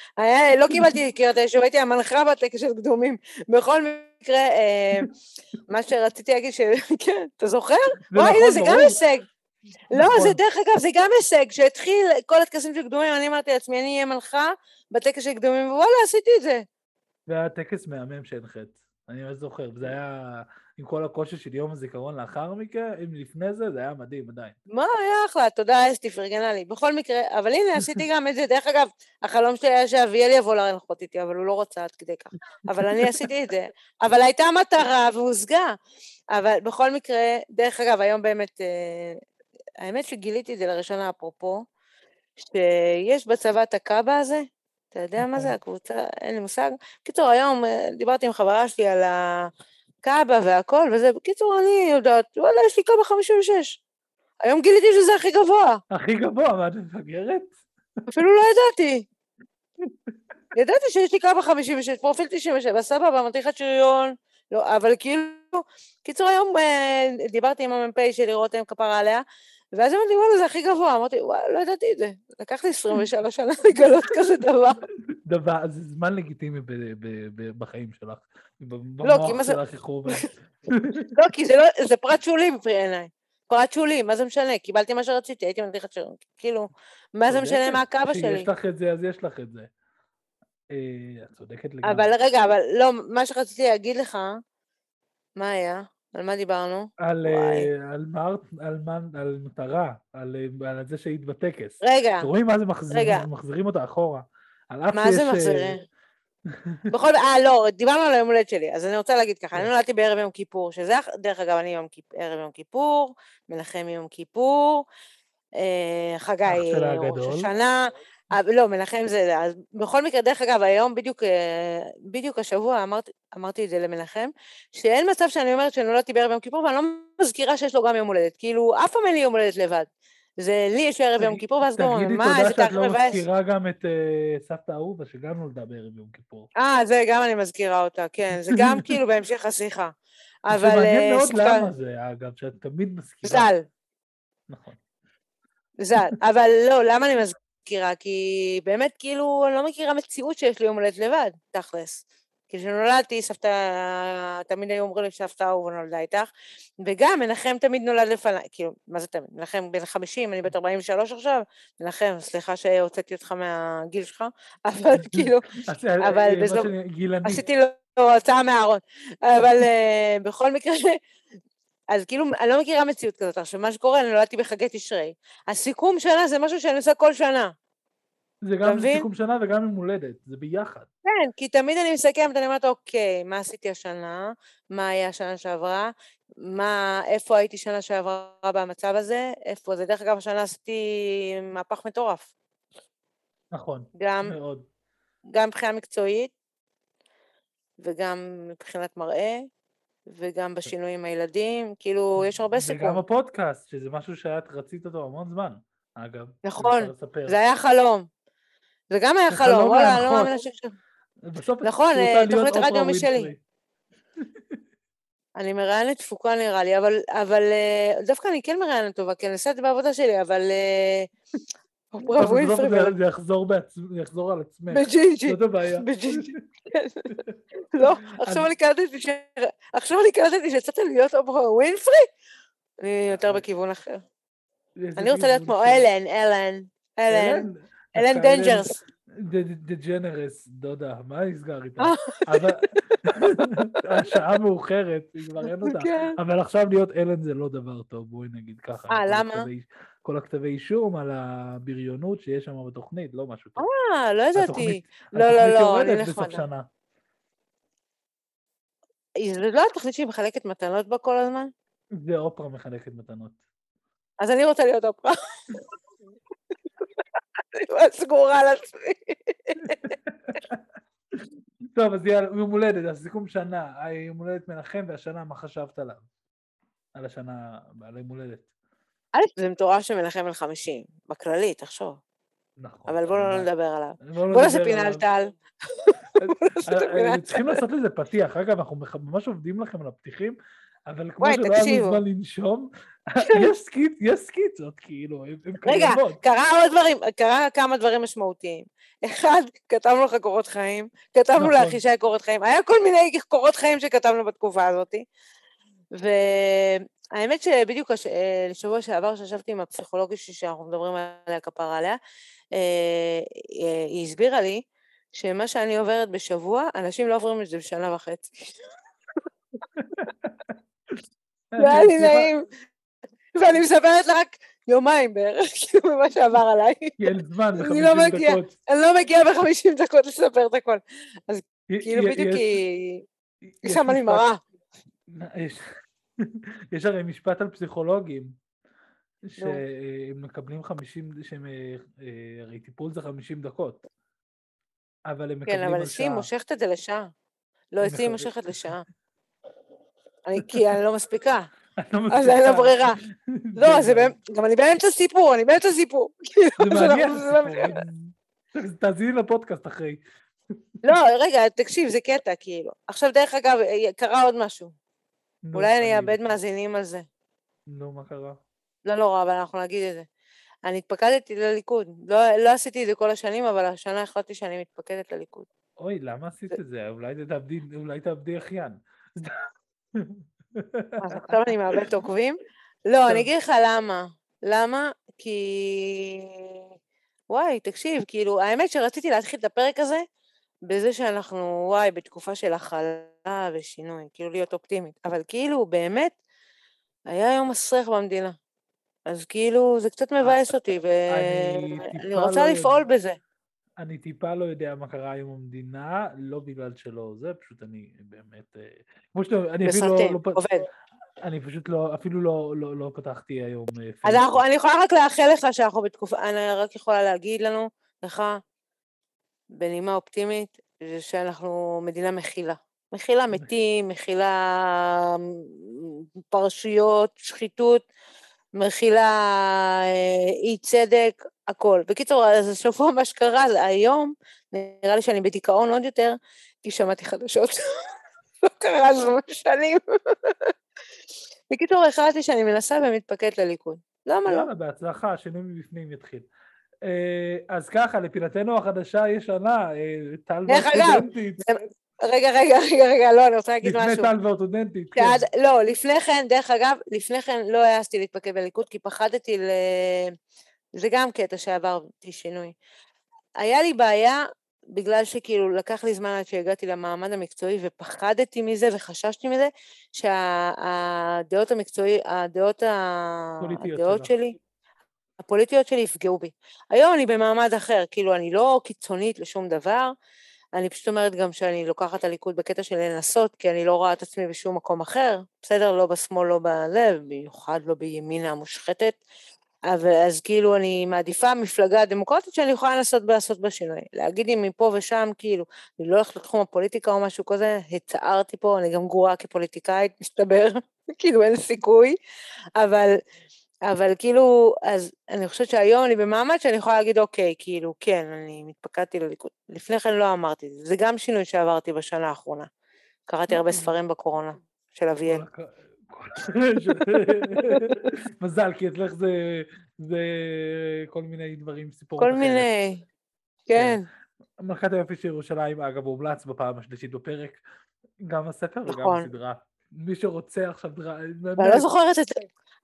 לא קיבלתי יקירת היישוב, הייתי המנחה בטקס של קדומים. בכל מקרה, אה, מה שרציתי להגיד, שכן, אתה זוכר? וואי, הנה, נכון, זה גם. הישג. לא, נכון. זה דרך אגב, זה גם הישג. שהתחיל כל הטקסים של קדומים, אני אמרתי לעצמי, אני אהיה מנחה בטקס של קדומים, ווואלה, עשיתי את זה. והיה טקס מהמם שהנחית, אני ממש זוכר, וזה היה עם כל הקושי של יום הזיכרון לאחר מכן, אם לפני זה, זה היה מדהים עדיין. מה, היה אחלה, תודה אסתי, פרגנה לי. בכל מקרה, אבל הנה, עשיתי גם את זה. דרך אגב, החלום שלי היה שאביאל יבוא להנחות איתי, אבל הוא לא רצה עד כדי כך. אבל אני עשיתי את זה. אבל הייתה מטרה והושגה. אבל בכל מקרה, דרך אגב, היום באמת, אה, האמת שגיליתי את זה לראשונה, אפרופו, שיש בצבא את הקאבה הזה, אתה יודע מה זה נכון. הקבוצה? אין לי מושג. בקיצור, היום אה, דיברתי עם חברה שלי על הקאבה והכל, וזה, בקיצור, אני יודעת, וואלה, יש לי קאבה 56. היום גיליתי שזה הכי גבוה, הכי גבוה, מה את מפגרת? אפילו לא ידעתי. ידעתי שיש לי קאבה 56, פרופיל 97, סבבה, מדריכת שריון, לא, אבל כאילו, קיצור, היום אה, דיברתי עם המ"פ שלי, רותם כפרה עליה, ואז אמרתי, וואלה, זה הכי גבוה. אמרתי, וואלה, לא ידעתי את זה. לקח לי 23 שנה לגלות כזה דבר. דבר, זה זמן לגיטימי בחיים שלך. לא, כי במוח מה זה- שלך איך הוא עובד. לא, כי זה, לא, פרט שולי בעיניי. פרט שולי, מה זה משנה? קיבלתי מה שרציתי, הייתי מדריכת שריון. כאילו, מה זה משנה מה הקאבה שלי? כשיש לך את זה, אז יש לך את זה. אה, את צודקת לגמרי. אבל רגע, אבל לא, מה שרציתי להגיד לך, מה היה? על מה דיברנו? על. אה, על, מר, על, מה- על מטרה, על, אה, על זה שהיית בטקס. רגע, אתם רואים מה זה מחזירים, רגע. מחזירים אותה אחורה. על אף מה זה שיש, אה, מחזירים? בכל, אה, לא, דיברנו על היום הולדת שלי, אז אני רוצה להגיד ככה, אני כן. נולדתי בערב יום כיפור, שזה, דרך אגב, אני יום כיפ, ערב יום כיפור, מנחם יום כיפור, חגי ראש. השנה, לא, מנחם זה, אז בכל מקרה, דרך אגב, היום בדיוק, אה, בדיוק השבוע אמרתי, אמרתי את זה למנחם, שאין מצב שאני אומרת שנולדתי בערב יום כיפור, ואני לא מזכירה שיש לו גם יום הולדת. כאילו, אף פעם אין לי יום הולדת לבד. זה לי יש ערב יום כיפור, ואז גם, מה, איזה תאריך מבאס. תגידי תודה שאת לא מזכירה גם את uh, סבתא אהובה, שגם נולדה בערב יום כיפור. אה, זה גם אני מזכירה אותה, כן, זה גם כאילו בהמשך השיחה. אבל... זה מעניין מאוד למה זה, אגב, שאת תמיד מזכירה. ז"ל. נכון. ז"ל, אבל לא, למה אני מזכירה? כי באמת, כאילו, אני לא מכירה מציאות שיש לי יום הולדת לבד, תכלס. כי כשנולדתי, סבתא, תמיד היו אומרים לי סבתא אהובה נולדה איתך, וגם מנחם תמיד נולד לפניי, כאילו, מה זה תמיד? מנחם בן 50, אני בת 43 עכשיו, מנחם, סליחה שהוצאתי אותך מהגיל שלך, אבל כאילו, אבל בזאת, עשיתי לו הוצאה מהארון, אבל אה, בכל מקרה, אז כאילו, אני לא מכירה מציאות כזאת. עכשיו, מה שקורה, אני נולדתי בחגי תשרי. הסיכום שנה זה משהו שאני עושה כל שנה. זה גם סיכום שנה וגם יום הולדת, זה ביחד. כן, כי תמיד אני מסכמת, אני אומרת, אוקיי, מה עשיתי השנה? מה היה השנה שעברה? מה, איפה הייתי שנה שעברה במצב הזה? איפה זה? דרך אגב, השנה עשיתי מהפך מטורף. נכון, גם, מאוד. גם מבחינה מקצועית, וגם מבחינת מראה, וגם בשינוי עם הילדים, כאילו, יש הרבה סיכום. וגם הפודקאסט, שזה משהו שאת רצית אותו המון זמן, אגב. נכון, זה היה חלום. זה גם היה חלום, וואלה, אני לא מאמינה ש... נכון, אה, תוכנית רדיו משלי. אני מראיינת דפוקה נראה לי, אבל, אבל אה, דווקא אני כן מראיינת טובה, כי אני עושה את זה בעבודה שלי, אבל... אה, זה יחזור על עצמך. בג'ינג'י. זאת הבעיה. בג'ינג'י. לא, עכשיו אני קלטתי ש... עכשיו אני קלטתי שיצאת להיות אופרה ווינפרי? אני יותר בכיוון אחר. אני רוצה להיות כמו אלן, אלן. אלן. אלן דנג'רס. דג'נרס, דודה, מה נסגר איתה? אבל השעה מאוחרת, כבר אין אותה. כן. אבל עכשיו להיות אלן זה לא דבר טוב, בואי נגיד ככה. אה, למה? כל הכתבי אישום על הבריונות שיש שם בתוכנית, לא משהו טוב. אה, לא ידעתי. לא, לא, לא, אני נחמדה. זה לא התוכנית שהיא מחלקת מתנות בה כל הזמן? זה אופרה מחלקת מתנות. אז אני רוצה להיות אופרה. אני סגורה על עצמי. טוב, אז יאללה, יום הולדת, אז סיכום שנה, יום הולדת מנחם, והשנה, מה חשבת עליו? על השנה, על יום הולדת. א', זה מטורף שמנחם על חמישים, בכללי, תחשוב. נכון. אבל בואו לא נדבר עליו. בואו נעשה פינה על טל. צריכים לעשות לזה פתיח. אגב, אנחנו ממש עובדים לכם על הפתיחים, אבל כמו שלא היה לנו זמן לנשום, יש סקיצות, כאילו, הם קיימות. רגע, קרה עוד דברים, קרה כמה דברים משמעותיים. אחד, כתבנו לך קורות חיים, כתבנו נכון. לאחישי קורות חיים, היה כל מיני קורות חיים שכתבנו בתקופה הזאת. והאמת שבדיוק לשבוע שעבר, שישבתי עם הפסיכולוגית שאנחנו מדברים עליה כפרה עליה, אה, היא הסבירה לי שמה שאני עוברת בשבוע, אנשים לא עוברים את זה בשנה וחצי. זה היה לי נעים. ואני מספרת לה רק יומיים בערך, כאילו, ממה שעבר עליי. כי אין זמן, ב-50 לא דקות. אני לא מגיעה ב-50 דקות לספר את הכל. אז כאילו בדיוק היא שמה לי מראה. יש הרי משפט על פסיכולוגים, שהם מקבלים 50, שהם, אה, הרי טיפול זה 50 דקות. אבל הם מקבלים על שעה. כן, אבל אצלי מושכת את זה לשעה. לא, אצלי מושכת לשעה. כי אני לא מספיקה. לא אז אין לה ברירה. לא, גם אני באמצע סיפור, אני באמצע סיפור. זה מעניין, תאזיני לפודקאסט אחרי. לא, רגע, תקשיב, זה קטע, כאילו. עכשיו, דרך אגב, קרה עוד משהו. אולי אני אאבד מאזינים על זה. נו, מה קרה? לא נורא, אבל אנחנו נגיד את זה. אני התפקדתי לליכוד. לא, לא עשיתי את זה כל השנים, אבל השנה החלטתי שאני מתפקדת לליכוד. אוי, למה עשית את זה? אולי תאבדי אחיין. אז עכשיו אני מאבדת עוקבים? לא, אני אגיד לך למה. למה? כי... וואי, תקשיב, כאילו, האמת שרציתי להתחיל את הפרק הזה בזה שאנחנו, וואי, בתקופה של הכלה ושינוי, כאילו להיות אופטימית. אבל כאילו, באמת, היה יום מסריח במדינה. אז כאילו, זה קצת מבאס אותי, ואני רוצה לא לפעול בזה. אני טיפה לא יודע מה קרה היום במדינה, לא בגלל שלא זה, פשוט אני באמת... אה, כמו שאתה, אני אפילו לא... בסרטים, עובד. אני פשוט לא, אפילו לא, לא, לא פתחתי היום... אה, אז אנחנו, אני יכולה רק לאחל לך שאנחנו בתקופה, אני רק יכולה להגיד לנו, לך, בנימה אופטימית, זה שאנחנו מדינה מכילה. מכילה מתים, מכילה פרשיות, שחיתות, מכילה אה, אי צדק, הכל. בקיצור, אז השבוע מה שקרה היום, נראה לי שאני בדיכאון עוד יותר, כי שמעתי חדשות. לא קרה זה שנים. בקיצור, החלטתי שאני מנסה ומתפקדת לליכוד. למה לא? יאללה, בהצלחה, השינוי מבפנים יתחיל. אה, אז ככה, לפינתנו החדשה הישנה, אה, טל והסטודנטית. רגע, רגע, רגע, רגע, לא, אני רוצה להגיד לפני משהו. טל והסטודנטית, כן. לא, לפני כן, דרך אגב, לפני כן לא העזתי להתפקד בליכוד, כי פחדתי ל... זה גם קטע שעברתי שינוי. היה לי בעיה, בגלל שכאילו לקח לי זמן עד שהגעתי למעמד המקצועי, ופחדתי מזה וחששתי מזה, שהדעות המקצועי, הדעות, הדעות. שלי, הפוליטיות שלי יפגעו בי. היום אני במעמד אחר, כאילו אני לא קיצונית לשום דבר, אני פשוט אומרת גם שאני לוקחת את הליכוד בקטע של לנסות, כי אני לא רואה את עצמי בשום מקום אחר, בסדר? לא בשמאל, לא בלב, במיוחד לא בימינה המושחתת. אבל אז כאילו אני מעדיפה מפלגה דמוקרטית שאני יכולה לנסות לעשות בה שינוי. להגיד לי מפה ושם, כאילו, אני לא הולכת לתחום הפוליטיקה או משהו כזה, הצערתי פה, אני גם גרועה כפוליטיקאית, מסתבר, כאילו אין סיכוי, אבל, אבל כאילו, אז אני חושבת שהיום אני במעמד שאני יכולה להגיד, אוקיי, כאילו, כן, אני מתפקדתי לליכוד. לפני כן לא אמרתי, את זה זה גם שינוי שעברתי בשנה האחרונה. קראתי הרבה אוקיי. ספרים בקורונה, של אביאל. מזל, כי אצלך זה, זה כל מיני דברים, סיפורות כל. מיני, כן. מלכת היופי של ירושלים, אגב, הומלץ בפעם השלישית בפרק, גם הספר וגם נכון. הסדרה. מי שרוצה עכשיו, אני לא זוכרת את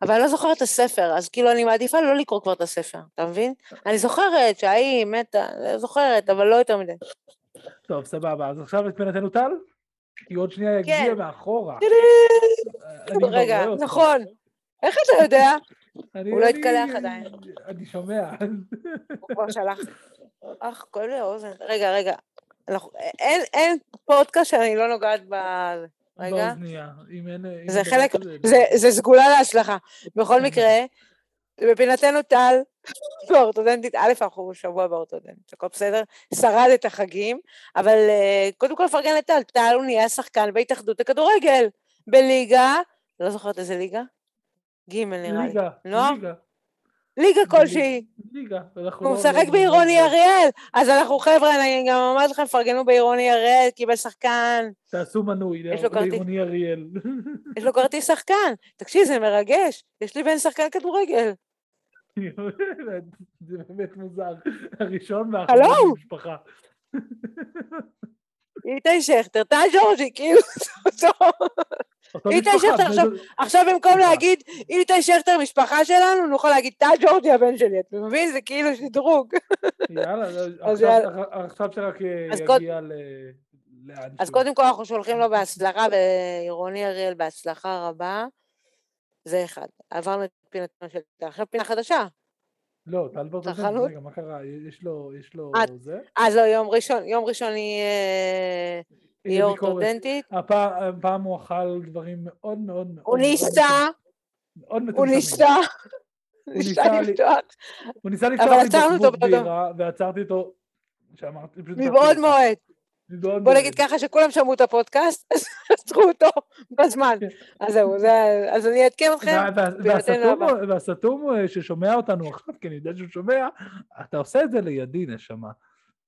אבל אני לא זוכרת את הספר, אז כאילו אני מעדיפה לא לקרוא כבר את הספר, אתה מבין? אני זוכרת שההיא מתה, זוכרת, אבל לא יותר מדי. טוב, סבבה, אז עכשיו את פינתנו טל? כי עוד שנייה יגיע כן. מאחורה. אני כבר רגע. נכון. איך אתה יודע? הוא לא התקלח עדיין. אני שומע. הוא כבר שלח. אך, כואב לי האוזן. רגע, רגע. אין פודקאסט שאני לא נוגעת ב... רגע. באוזנייה. אם אין... אם זה חלק, כזה, זה, זה סגולה להצלחה. בכל מקרה, בפינתנו טל, באורתודנטית, א', אנחנו שבוע באורתודנטית, הכל בסדר? שרד את החגים, אבל אה, קודם כל לפרגן לטל, טל הוא נהיה שחקן בהתאחדות הכדורגל, בליגה, לא זוכרת איזה ליגה? ג' נראה לי. ליגה, לא? ליגה, ליגה כלשהי. ליגה. הוא לא- משחק בעירוני אריאל, אז אנחנו חבר'ה, אני גם אומרת לכם, פרגנו בעירוני אריאל, קיבל שחקן, תעשו מנוי, יש לו כרטיס- לעירוני אריאל. יש לו כרטיס שחקן. תקשיב, זה מרגש, יש לי בן שחקן כדורגל. זה באמת מוזר. הראשון והאחרון? במשפחה. איתי שכטר, טל ג'ורג'י, כאילו, איתי שכטר עכשיו- עכשיו במקום. להגיד איתי שכטר משפחה שלנו, נוכל להגיד טל ג'ורג'י הבן שלי, אתה מבין? זה כאילו שדרוג. יאללה, עכשיו- שרק אה, יגיע ל... אז. קודם כל אנחנו שולחים לו בהצלחה, ועירוני אריאל בהצלחה רבה. זה אחד. עברנו את פינתנו של טל. עכשיו פינה חדשה. לא, טל צרכנות? רגע, מה קרה? יש לו, יש לו אה, זה? אז לא, יום ראשון, יום ראשון היא אה, היא. אורתודנטית. הפעם הוא אכל דברים מאוד מאוד מאוד... הוא ניסה, הוא. ניסה. ניסה לפתוח. הוא ניסה אבל לפתוח לי בקבוק בירה, ועצרתי אותו, שאמרתי. מבעוד. מועד. בוא. נגיד ככה שכולם שמעו את הפודקאסט, אז עצרו אותו בזמן. כן. אז זהו, זה- אז אני אעדכן אתכם. והסתום אה, ששומע אותנו עכשיו, כי אני יודע שהוא שומע, אתה עושה את זה לידי, נשמה.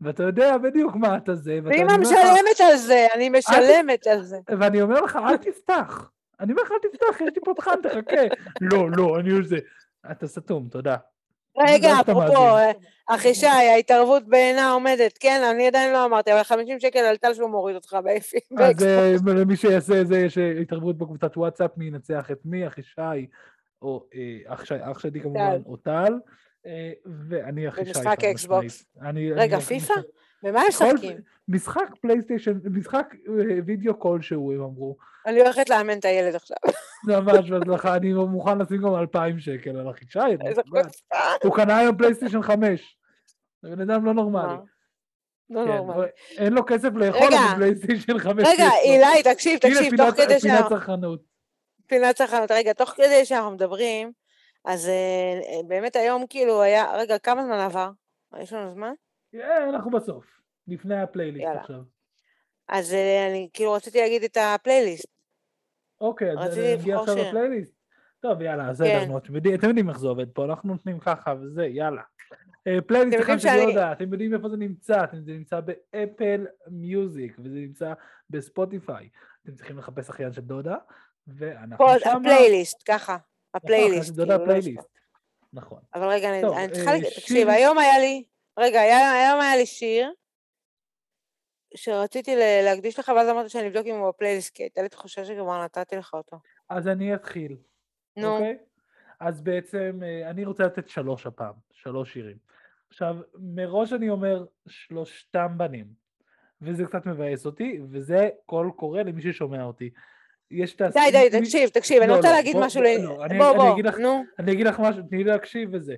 ואתה יודע בדיוק מה אתה זה, ואמא אומר לך- משלמת על זה, אני משלמת על זה. ואני אומר לך, אל תפתח. אני אומר לך, אל תפתח, יש לי פותחן, תחכה. לא, לא, אני עושה. אתה סתום, תודה. רגע, אפרופו. אה, אחישי, ההתערבות בעינה עומדת. כן, אני עדיין לא אמרתי, אבל 50 שקל על טל שהוא מוריד אותך באפי. אז אה, למי שיעשה את זה, יש אה, התערבות בקבוצת וואטסאפ, מי ינצח את מי, אחישי, או אה, אח שי- שלי כמובן. או טל. אה, ואני אחישי, במשחק חד אקסבוקס. רגע, פיפא? במה הם משחקים? משחק פלייסטיישן, משחק אה, וידאו כלשהו, הם אמרו. אני הולכת לאמן את הילד עכשיו. ממש בהצלחה, אני מוכן לשים גם 2,000 שקל על מסוגל. חוצפה. הוא קנה היום פלייסטיישן 5. זה בן אדם לא נורמלי. לא כן, נורמלי. אין לו כסף לאכול. אבל פלייסטיישן 5 רגע. אילי, תקשיב, תקשיב, פינת- תוך כדי פינת שאנחנו... צרכנות. פינת צרכנות. רגע, תוך כדי שאנחנו מדברים, אז אה, אה, באמת היום כאילו היה... רגע, כמה זמן עבר? יש לנו זמן? אה, אנחנו בסוף, לפני הפלייליסט יאללה. עכשיו. אז אה, אני כאילו רציתי להגיד את הפלייליסט. אוקיי, אז נגיע עכשיו. לפלייליסט? טוב, יאללה, בסדר, כן. נו, אתם יודעים- איך זה עובד פה, אנחנו נותנים ככה וזה, יאללה. פלייליסט אחד שאני- יהודה, אתם יודעים איפה זה נמצא, זה נמצא באפל מיוזיק, וזה נמצא בספוטיפיי. אתם צריכים לחפש אחיין של דודה, ואנחנו שמה. הפלייליסט, ככה. נכון, הפלייליסט. כאילו, לא. נכון. אבל רגע, אני- צריכה... אה, תקשיב, היום היה לי... רגע, היום היה לי שיר שרציתי להקדיש לך, ואז אמרתי שאני אבדוק אם הוא בפלייליסט, כי הייתה לי תחושה שכבר נתתי לך אותו. אז אני אתחיל, נו, אוקיי? אז בעצם אה, אני רוצה לתת שלוש הפעם, שלוש שירים. עכשיו, מראש אני אומר, שלושתם בנים, וזה קצת מבאס אותי, וזה קול קורא למי ששומע אותי. יש את... די, די, תקשיב, תקשיב, אני לא, רוצה לא, להגיד משהו ל... לא, אני- בוא, בוא, נו, אני אגיד לך משהו, תני לי להקשיב וזה.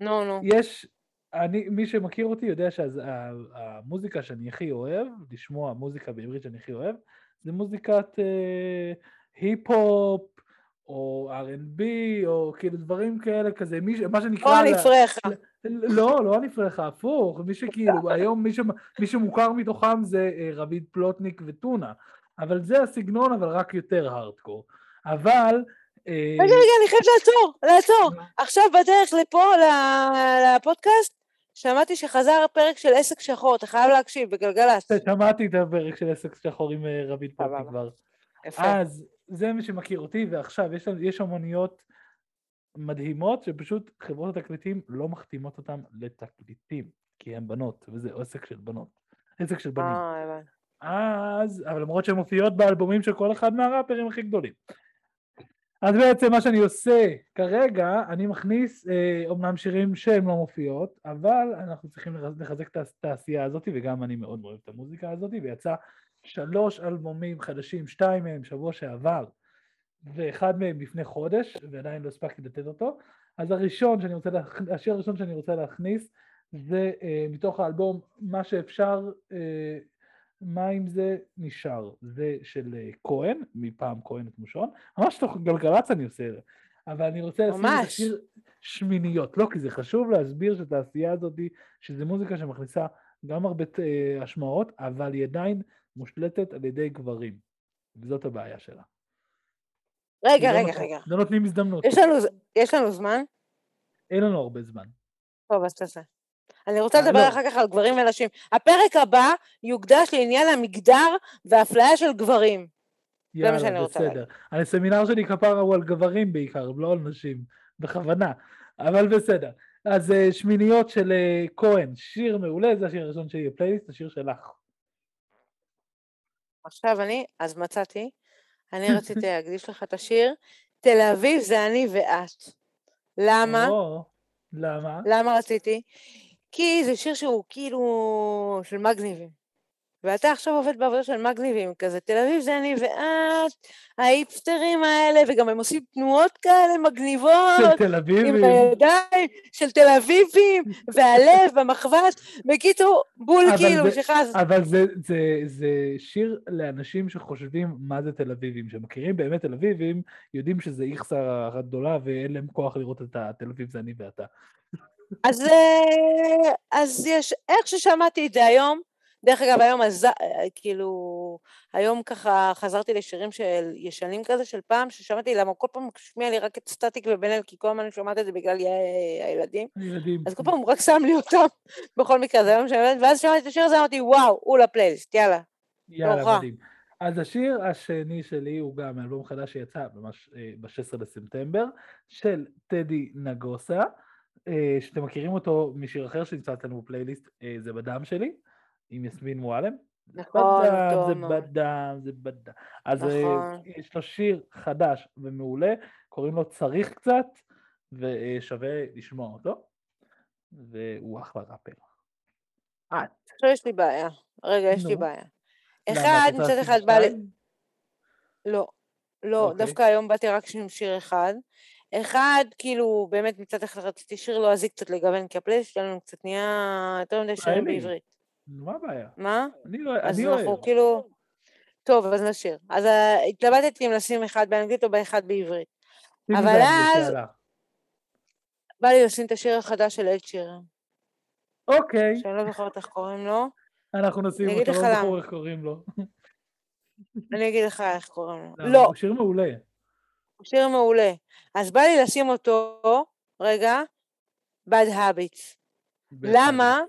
נו, נו. יש, אני, מי שמכיר אותי יודע שהמוזיקה שאני הכי אוהב, לשמוע מוזיקה בעברית שאני הכי אוהב, זה מוזיקת אה, היפ-הופ, או R&B, או כאילו דברים כאלה כזה, מי, ש- מה שנקרא... או אפריך. לא, לא אפריך, הפוך, מי שכאילו, היום מי שמוכר מתוכם זה אה, רביד פלוטניק וטונה, אבל זה הסגנון, אבל רק יותר הארדקור. אבל... אה, רגע, רגע, אני חייבת לעצור, לעצור. עכשיו בדרך לפה, לפודקאסט, שמעתי שחזר פרק של עסק שחור, אתה חייב להקשיב בגלגלצ. שמעתי את הפרק של עסק שחור עם אה, רביד סבבה. כבר. יפה. אז זה מי שמכיר אותי, ועכשיו יש, יש אמניות מדהימות שפשוט חברות התקליטים לא מחתימות אותם לתקליטים, כי הן בנות, וזה עסק של בנות, עסק של בנים. אה. אז, אבל למרות שהן מופיעות באלבומים של כל אחד מהראפרים הכי גדולים. אז בעצם מה שאני עושה כרגע, אני מכניס אה, אומנם שירים שהם לא מופיעות, אבל אנחנו צריכים לח- לחזק את התעשייה הזאת, וגם אני מאוד אוהב את המוזיקה הזאת, ויצא שלוש אלבומים חדשים, שתיים מהם שבוע שעבר, ואחד מהם לפני חודש, ועדיין לא הספקתי לתת אותו. אז הראשון שאני רוצה, להכ... השיר הראשון שאני רוצה להכניס, זה אה, מתוך האלבום מה שאפשר, אה, מה אם זה נשאר, זה של אה, כהן, מפעם כהן את מושון, ממש תוך גלגלצ אני עושה את זה, אבל אני רוצה לשים את. השיר שמיניות, לא, כי זה חשוב להסביר שהתעשייה הזאת, שזה מוזיקה שמכניסה גם הרבה אה, השמעות, אבל היא עדיין מושלטת על ידי גברים, וזאת הבעיה שלה. רגע, רגע, רגע. לא נותנים הזדמנות, יש לנו, יש לנו זמן? אין לנו הרבה זמן. טוב, אז תעשה. אני רוצה אה, לדבר לא. אחר כך על גברים ונשים. הפרק הבא יוקדש לעניין המגדר והאפליה של גברים. יאללה, שאני רוצה בסדר. הסמינר שלי כפרה הוא על גברים בעיקר, לא על נשים, בכוונה, אבל בסדר. אז אה, שמיניות של אה, כהן, שיר מעולה, זה השיר הראשון שלי בפלייליסט, השיר שלך. עכשיו אני, אז מצאתי, אני רציתי להקדיש לך את השיר, תל אביב זה אני ואת. למה? או, למה? למה רציתי? כי זה שיר שהוא כאילו של מגניבים. ואתה עכשיו עובד בעבודה של מגניבים, כזה תל אביב זה אני ואת, האיפסטרים האלה, וגם הם עושים תנועות כאלה מגניבות. של תל עם אביבים. הידיים של תל אביבים, והלב, המחבת, בקיצור, בול כאילו, זה- שחז. אבל זה, זה, זה שיר לאנשים שחושבים מה זה תל אביבים, שמכירים באמת תל אביבים, יודעים שזה איכסה הגדולה ואין להם כוח לראות את התל אביב זה אני ואתה. אז, אה, אז יש, איך ששמעתי את זה היום, דרך אגב, היום, אז, כאילו, היום ככה חזרתי לשירים של ישנים כזה של פעם, ששמעתי, למה כל פעם משמיע לי רק את סטטיק ובן אל, כי כל הזמן אני שומעת את זה בגלל י- הילדים, הילדים. אז כל פעם הוא רק שם לי אותם, בכל מקרה, זה היום שאני ואז שמעתי את השיר הזה, אמרתי, וואו, הוא לפלייליסט, יאללה. יאללה, נורא. מדהים. אז השיר השני שלי הוא גם אלבום חדש שיצא ממש אה, ב-16 לספטמבר, של טדי נגוסה, אה, שאתם מכירים אותו משיר אחר שנמצא אצלנו בפלייליסט, אה, זה בדם שלי, עם יסמין מועלם. זה נכון, בדם, זה. בדם, זה בדם. אז אה, נכון. יש לו שיר חדש ומעולה, קוראים לו צריך קצת, ושווה לשמוע אותו, והוא אחלה ראפר. את. עכשיו יש לי בעיה. רגע, יש לי. בעיה. אחד, מצד אחד בא לי... לא, לא, אוקיי. דווקא היום באתי רק עם שיר אחד. אחד, כאילו, באמת מצד אחד רציתי שיר לועזי קצת לגוון, כי הפלייסט שלנו קצת נהיה יותר מדי שירים. בעברית. מה הבעיה? מה? אני לא, אז אני אנחנו אוהב. כאילו... טוב, אז נשיר. אז אה, התלבטתי אם לשים אחד באנגלית או באחד בעברית. אבל אז-. בא לי לשים את השיר החדש של אד שירן. אוקיי, שאני לא זוכרת איך קוראים לו. אנחנו נשים אותו, לא. זכור איך קוראים לו. אני אגיד לך איך קוראים לו. לא, הוא שיר מעולה. הוא שיר מעולה. אז בא לי לשים אותו, רגע, bad habits. למה?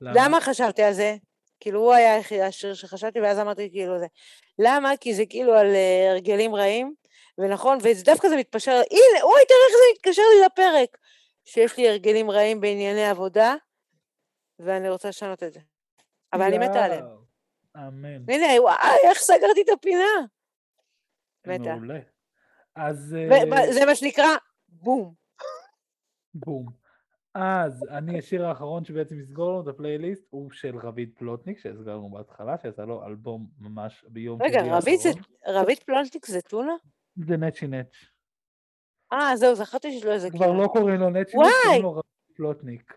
למה חשבתי על זה? כאילו, הוא היה היחיד השיר שחשבתי, ואז אמרתי כאילו זה. למה? כי זה כאילו על אה, הרגלים רעים, ונכון, ודווקא זה מתפשר, הנה, אוי, תראה איך זה מתקשר לי לפרק, שיש לי הרגלים רעים בענייני עבודה, ואני רוצה לשנות את זה. אבל אני מתה עליהם. אמן. הנה, וואי, איך סגרתי את הפינה. מתה. מעולה. אז אה, זה מה שנקרא בום. בום. אז אני, השיר האחרון שבעצם יסגור לנו את הפלייליסט הוא של רביד פלוטניק, שהסגרנו בהתחלה, שיצא לו אלבום ממש ביום רגע, שני האחרון. רביד פלונטיק זה טונה? זה נצ'י נץ'. אה, זהו, זכרתי שיש לו איזה כבר. לא קוראים לו נצ'י וואי! קוראים לו רביד פלוטניק.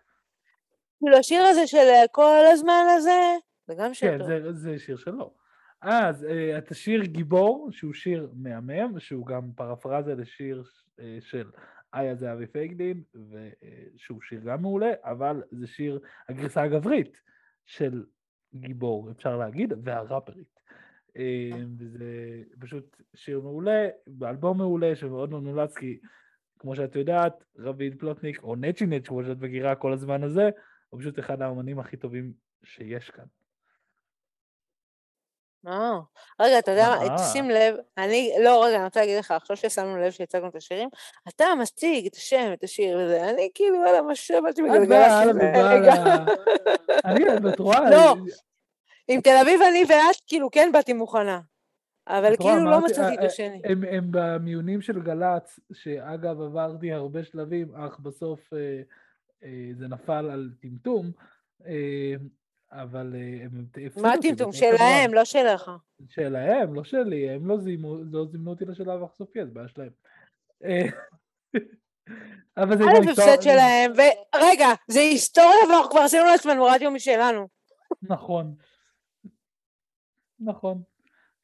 כאילו השיר הזה של אה, כל הזמן הזה, זה גם שיר כן, זה שיר שלו. אז אה, את השיר גיבור, שהוא שיר מהמם, שהוא גם פרפרזה לשיר אה, של איה זהבי פייגלין, ושהוא שיר גם מעולה, אבל זה שיר הגרסה הגברית של גיבור, אפשר להגיד, והראפרית. אה, וזה פשוט שיר מעולה, באלבום מעולה, שמאוד מאוד מומלץ, כי כמו שאת יודעת, רביד פלוטניק, או נצ'י נץ', כמו שאת מכירה כל הזמן הזה, הוא פשוט אחד האמנים הכי טובים שיש כאן. אה, רגע, אתה יודע מה, אה. תשים לב, אני, לא, רגע, אני רוצה להגיד לך, עכשיו ששמנו לב שהצגנו את השירים, אתה מציג את השם, את השיר וזה, אני כאילו, וואלה, מה שבאתי את בגלגלצ באה לפני ובאה רגע. ל- אני, את רואה, לא, עם תל אביב אני ואת, כאילו, כן באתי מוכנה, אבל כאילו לא מצאתי את אה, השני. הם, הם במיונים של גל"צ, שאגב עברתי הרבה שלבים, אך בסוף אה, אה, זה נפל על טמטום, אה, אבל אה, הם הפסידו מה הטמטום? שלהם, לא שלך. שלהם, לא שלי, הם לא זימו, לא זימנו אותי לשלב הסופי, אז בעיה שלהם. אה, אבל זה א', כבר הפסד היסטוריה- שלהם, ורגע, זה היסטוריה ואנחנו כבר עשינו לעצמנו רדיו משלנו. נכון. נכון.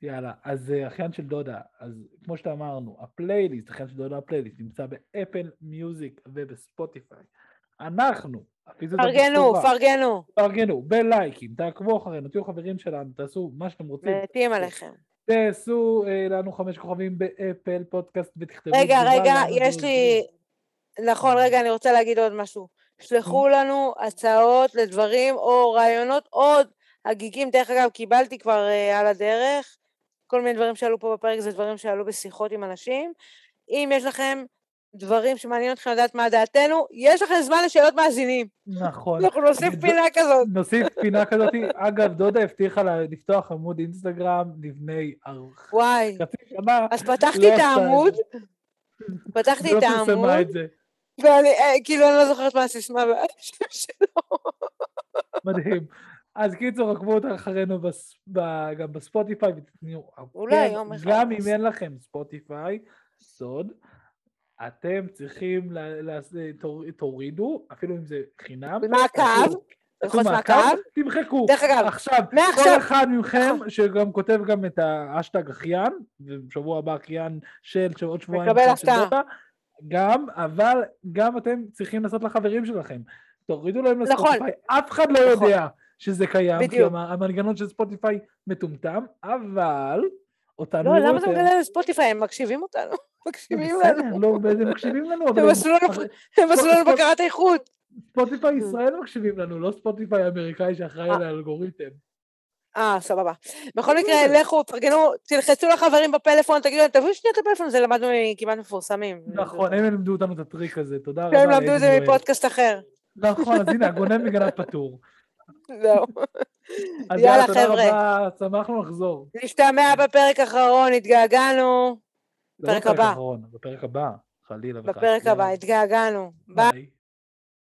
יאללה, אז אה, אחיין של דודה, אז כמו שאמרנו, הפלייליסט, אחיין של דודה הפלייליסט, נמצא באפל מיוזיק ובספוטיפיי. אנחנו, פרגנו, פרגנו, פרגנו, בלייקים, תעקבו אחרינו, תהיו חברים שלנו, תעשו מה שאתם רוצים. מתים עליכם. תעשו אה, לנו חמש כוכבים באפל פודקאסט ותכתבו רגע, רגע, יש לי... נכון, רגע, אני רוצה להגיד עוד משהו. שלחו לנו הצעות לדברים או רעיונות עוד הגיגים. דרך אגב, קיבלתי כבר אה, על הדרך. כל מיני דברים שעלו פה בפרק זה דברים שעלו בשיחות עם אנשים. אם יש לכם דברים שמעניין אתכם לדעת מה דעתנו, יש לכם זמן לשאלות מאזינים. נכון. אנחנו נוסיף פינה כזאת. נוסיף פינה כזאת. אגב, דודה הבטיחה לפתוח עמוד אינסטגרם לפני אר- וואי. אז פתחתי לא את העמוד, פתחתי לא את העמוד, פרסמה את זה. ואני, אה, כאילו, אני לא זוכרת מה הסיסמה שלו. מדהים. אז קיצור, עקבו אותה אחרינו בס... ב... גם בספוטיפיי ותתנו... אולי כן, יום אחד גם אם. אין לכם ספוטיפיי, סוד, אתם צריכים. תורידו, אפילו אם זה חינם. מעקב, תעשו- תעשו ללחוץ מעקב. תמחקו. דרך אגב, עכשיו, מעכשיו- כל אחד מכם שגם כותב גם את האשטג אחיין, ובשבוע הבא אחיין של עוד שבועיים. מקבל הפתעה. גם, אבל גם אתם צריכים לעשות לחברים שלכם. תורידו להם נכון. לספוטיפיי, אף אחד לא נכון. יודע שזה קיים, כי המנגנון של ספוטיפיי מטומטם, אבל אותנו לא, למה אתה. מגלה לספוטיפיי? הם מקשיבים אותנו. מקשיבים בסדר, לנו. לא, הם מקשיבים לנו, אבל הם עשו לנו- בקרת איכות. ספוטיפיי ישראל מקשיבים לנו, לא ספוטיפיי האמריקאי שאחראי אה. על האלגוריתם. אה, סבבה. בכל מקרה. לכו, תפרגנו, תלחצו לחברים בפלאפון, תגידו להם, תביאו שנייה את הפלאפון, זה למדנו מכמעט מפורסמים. נכון, הם ילמדו אותנו את הטריק הזה, תודה רבה. הם למדו את זה. מפודקאסט אחר. נכון, אז הנה, הגונב מגנב פטור. זהו. אז יאללה, יאללה, תודה חבר'ה. רבה, שמחנו לחזור. נשתמע בפרק האחרון, התגעגענו. לא בפרק הבא. בפרק הבא, חלילה וחס. בפרק הבא, התגעגענו. ביי.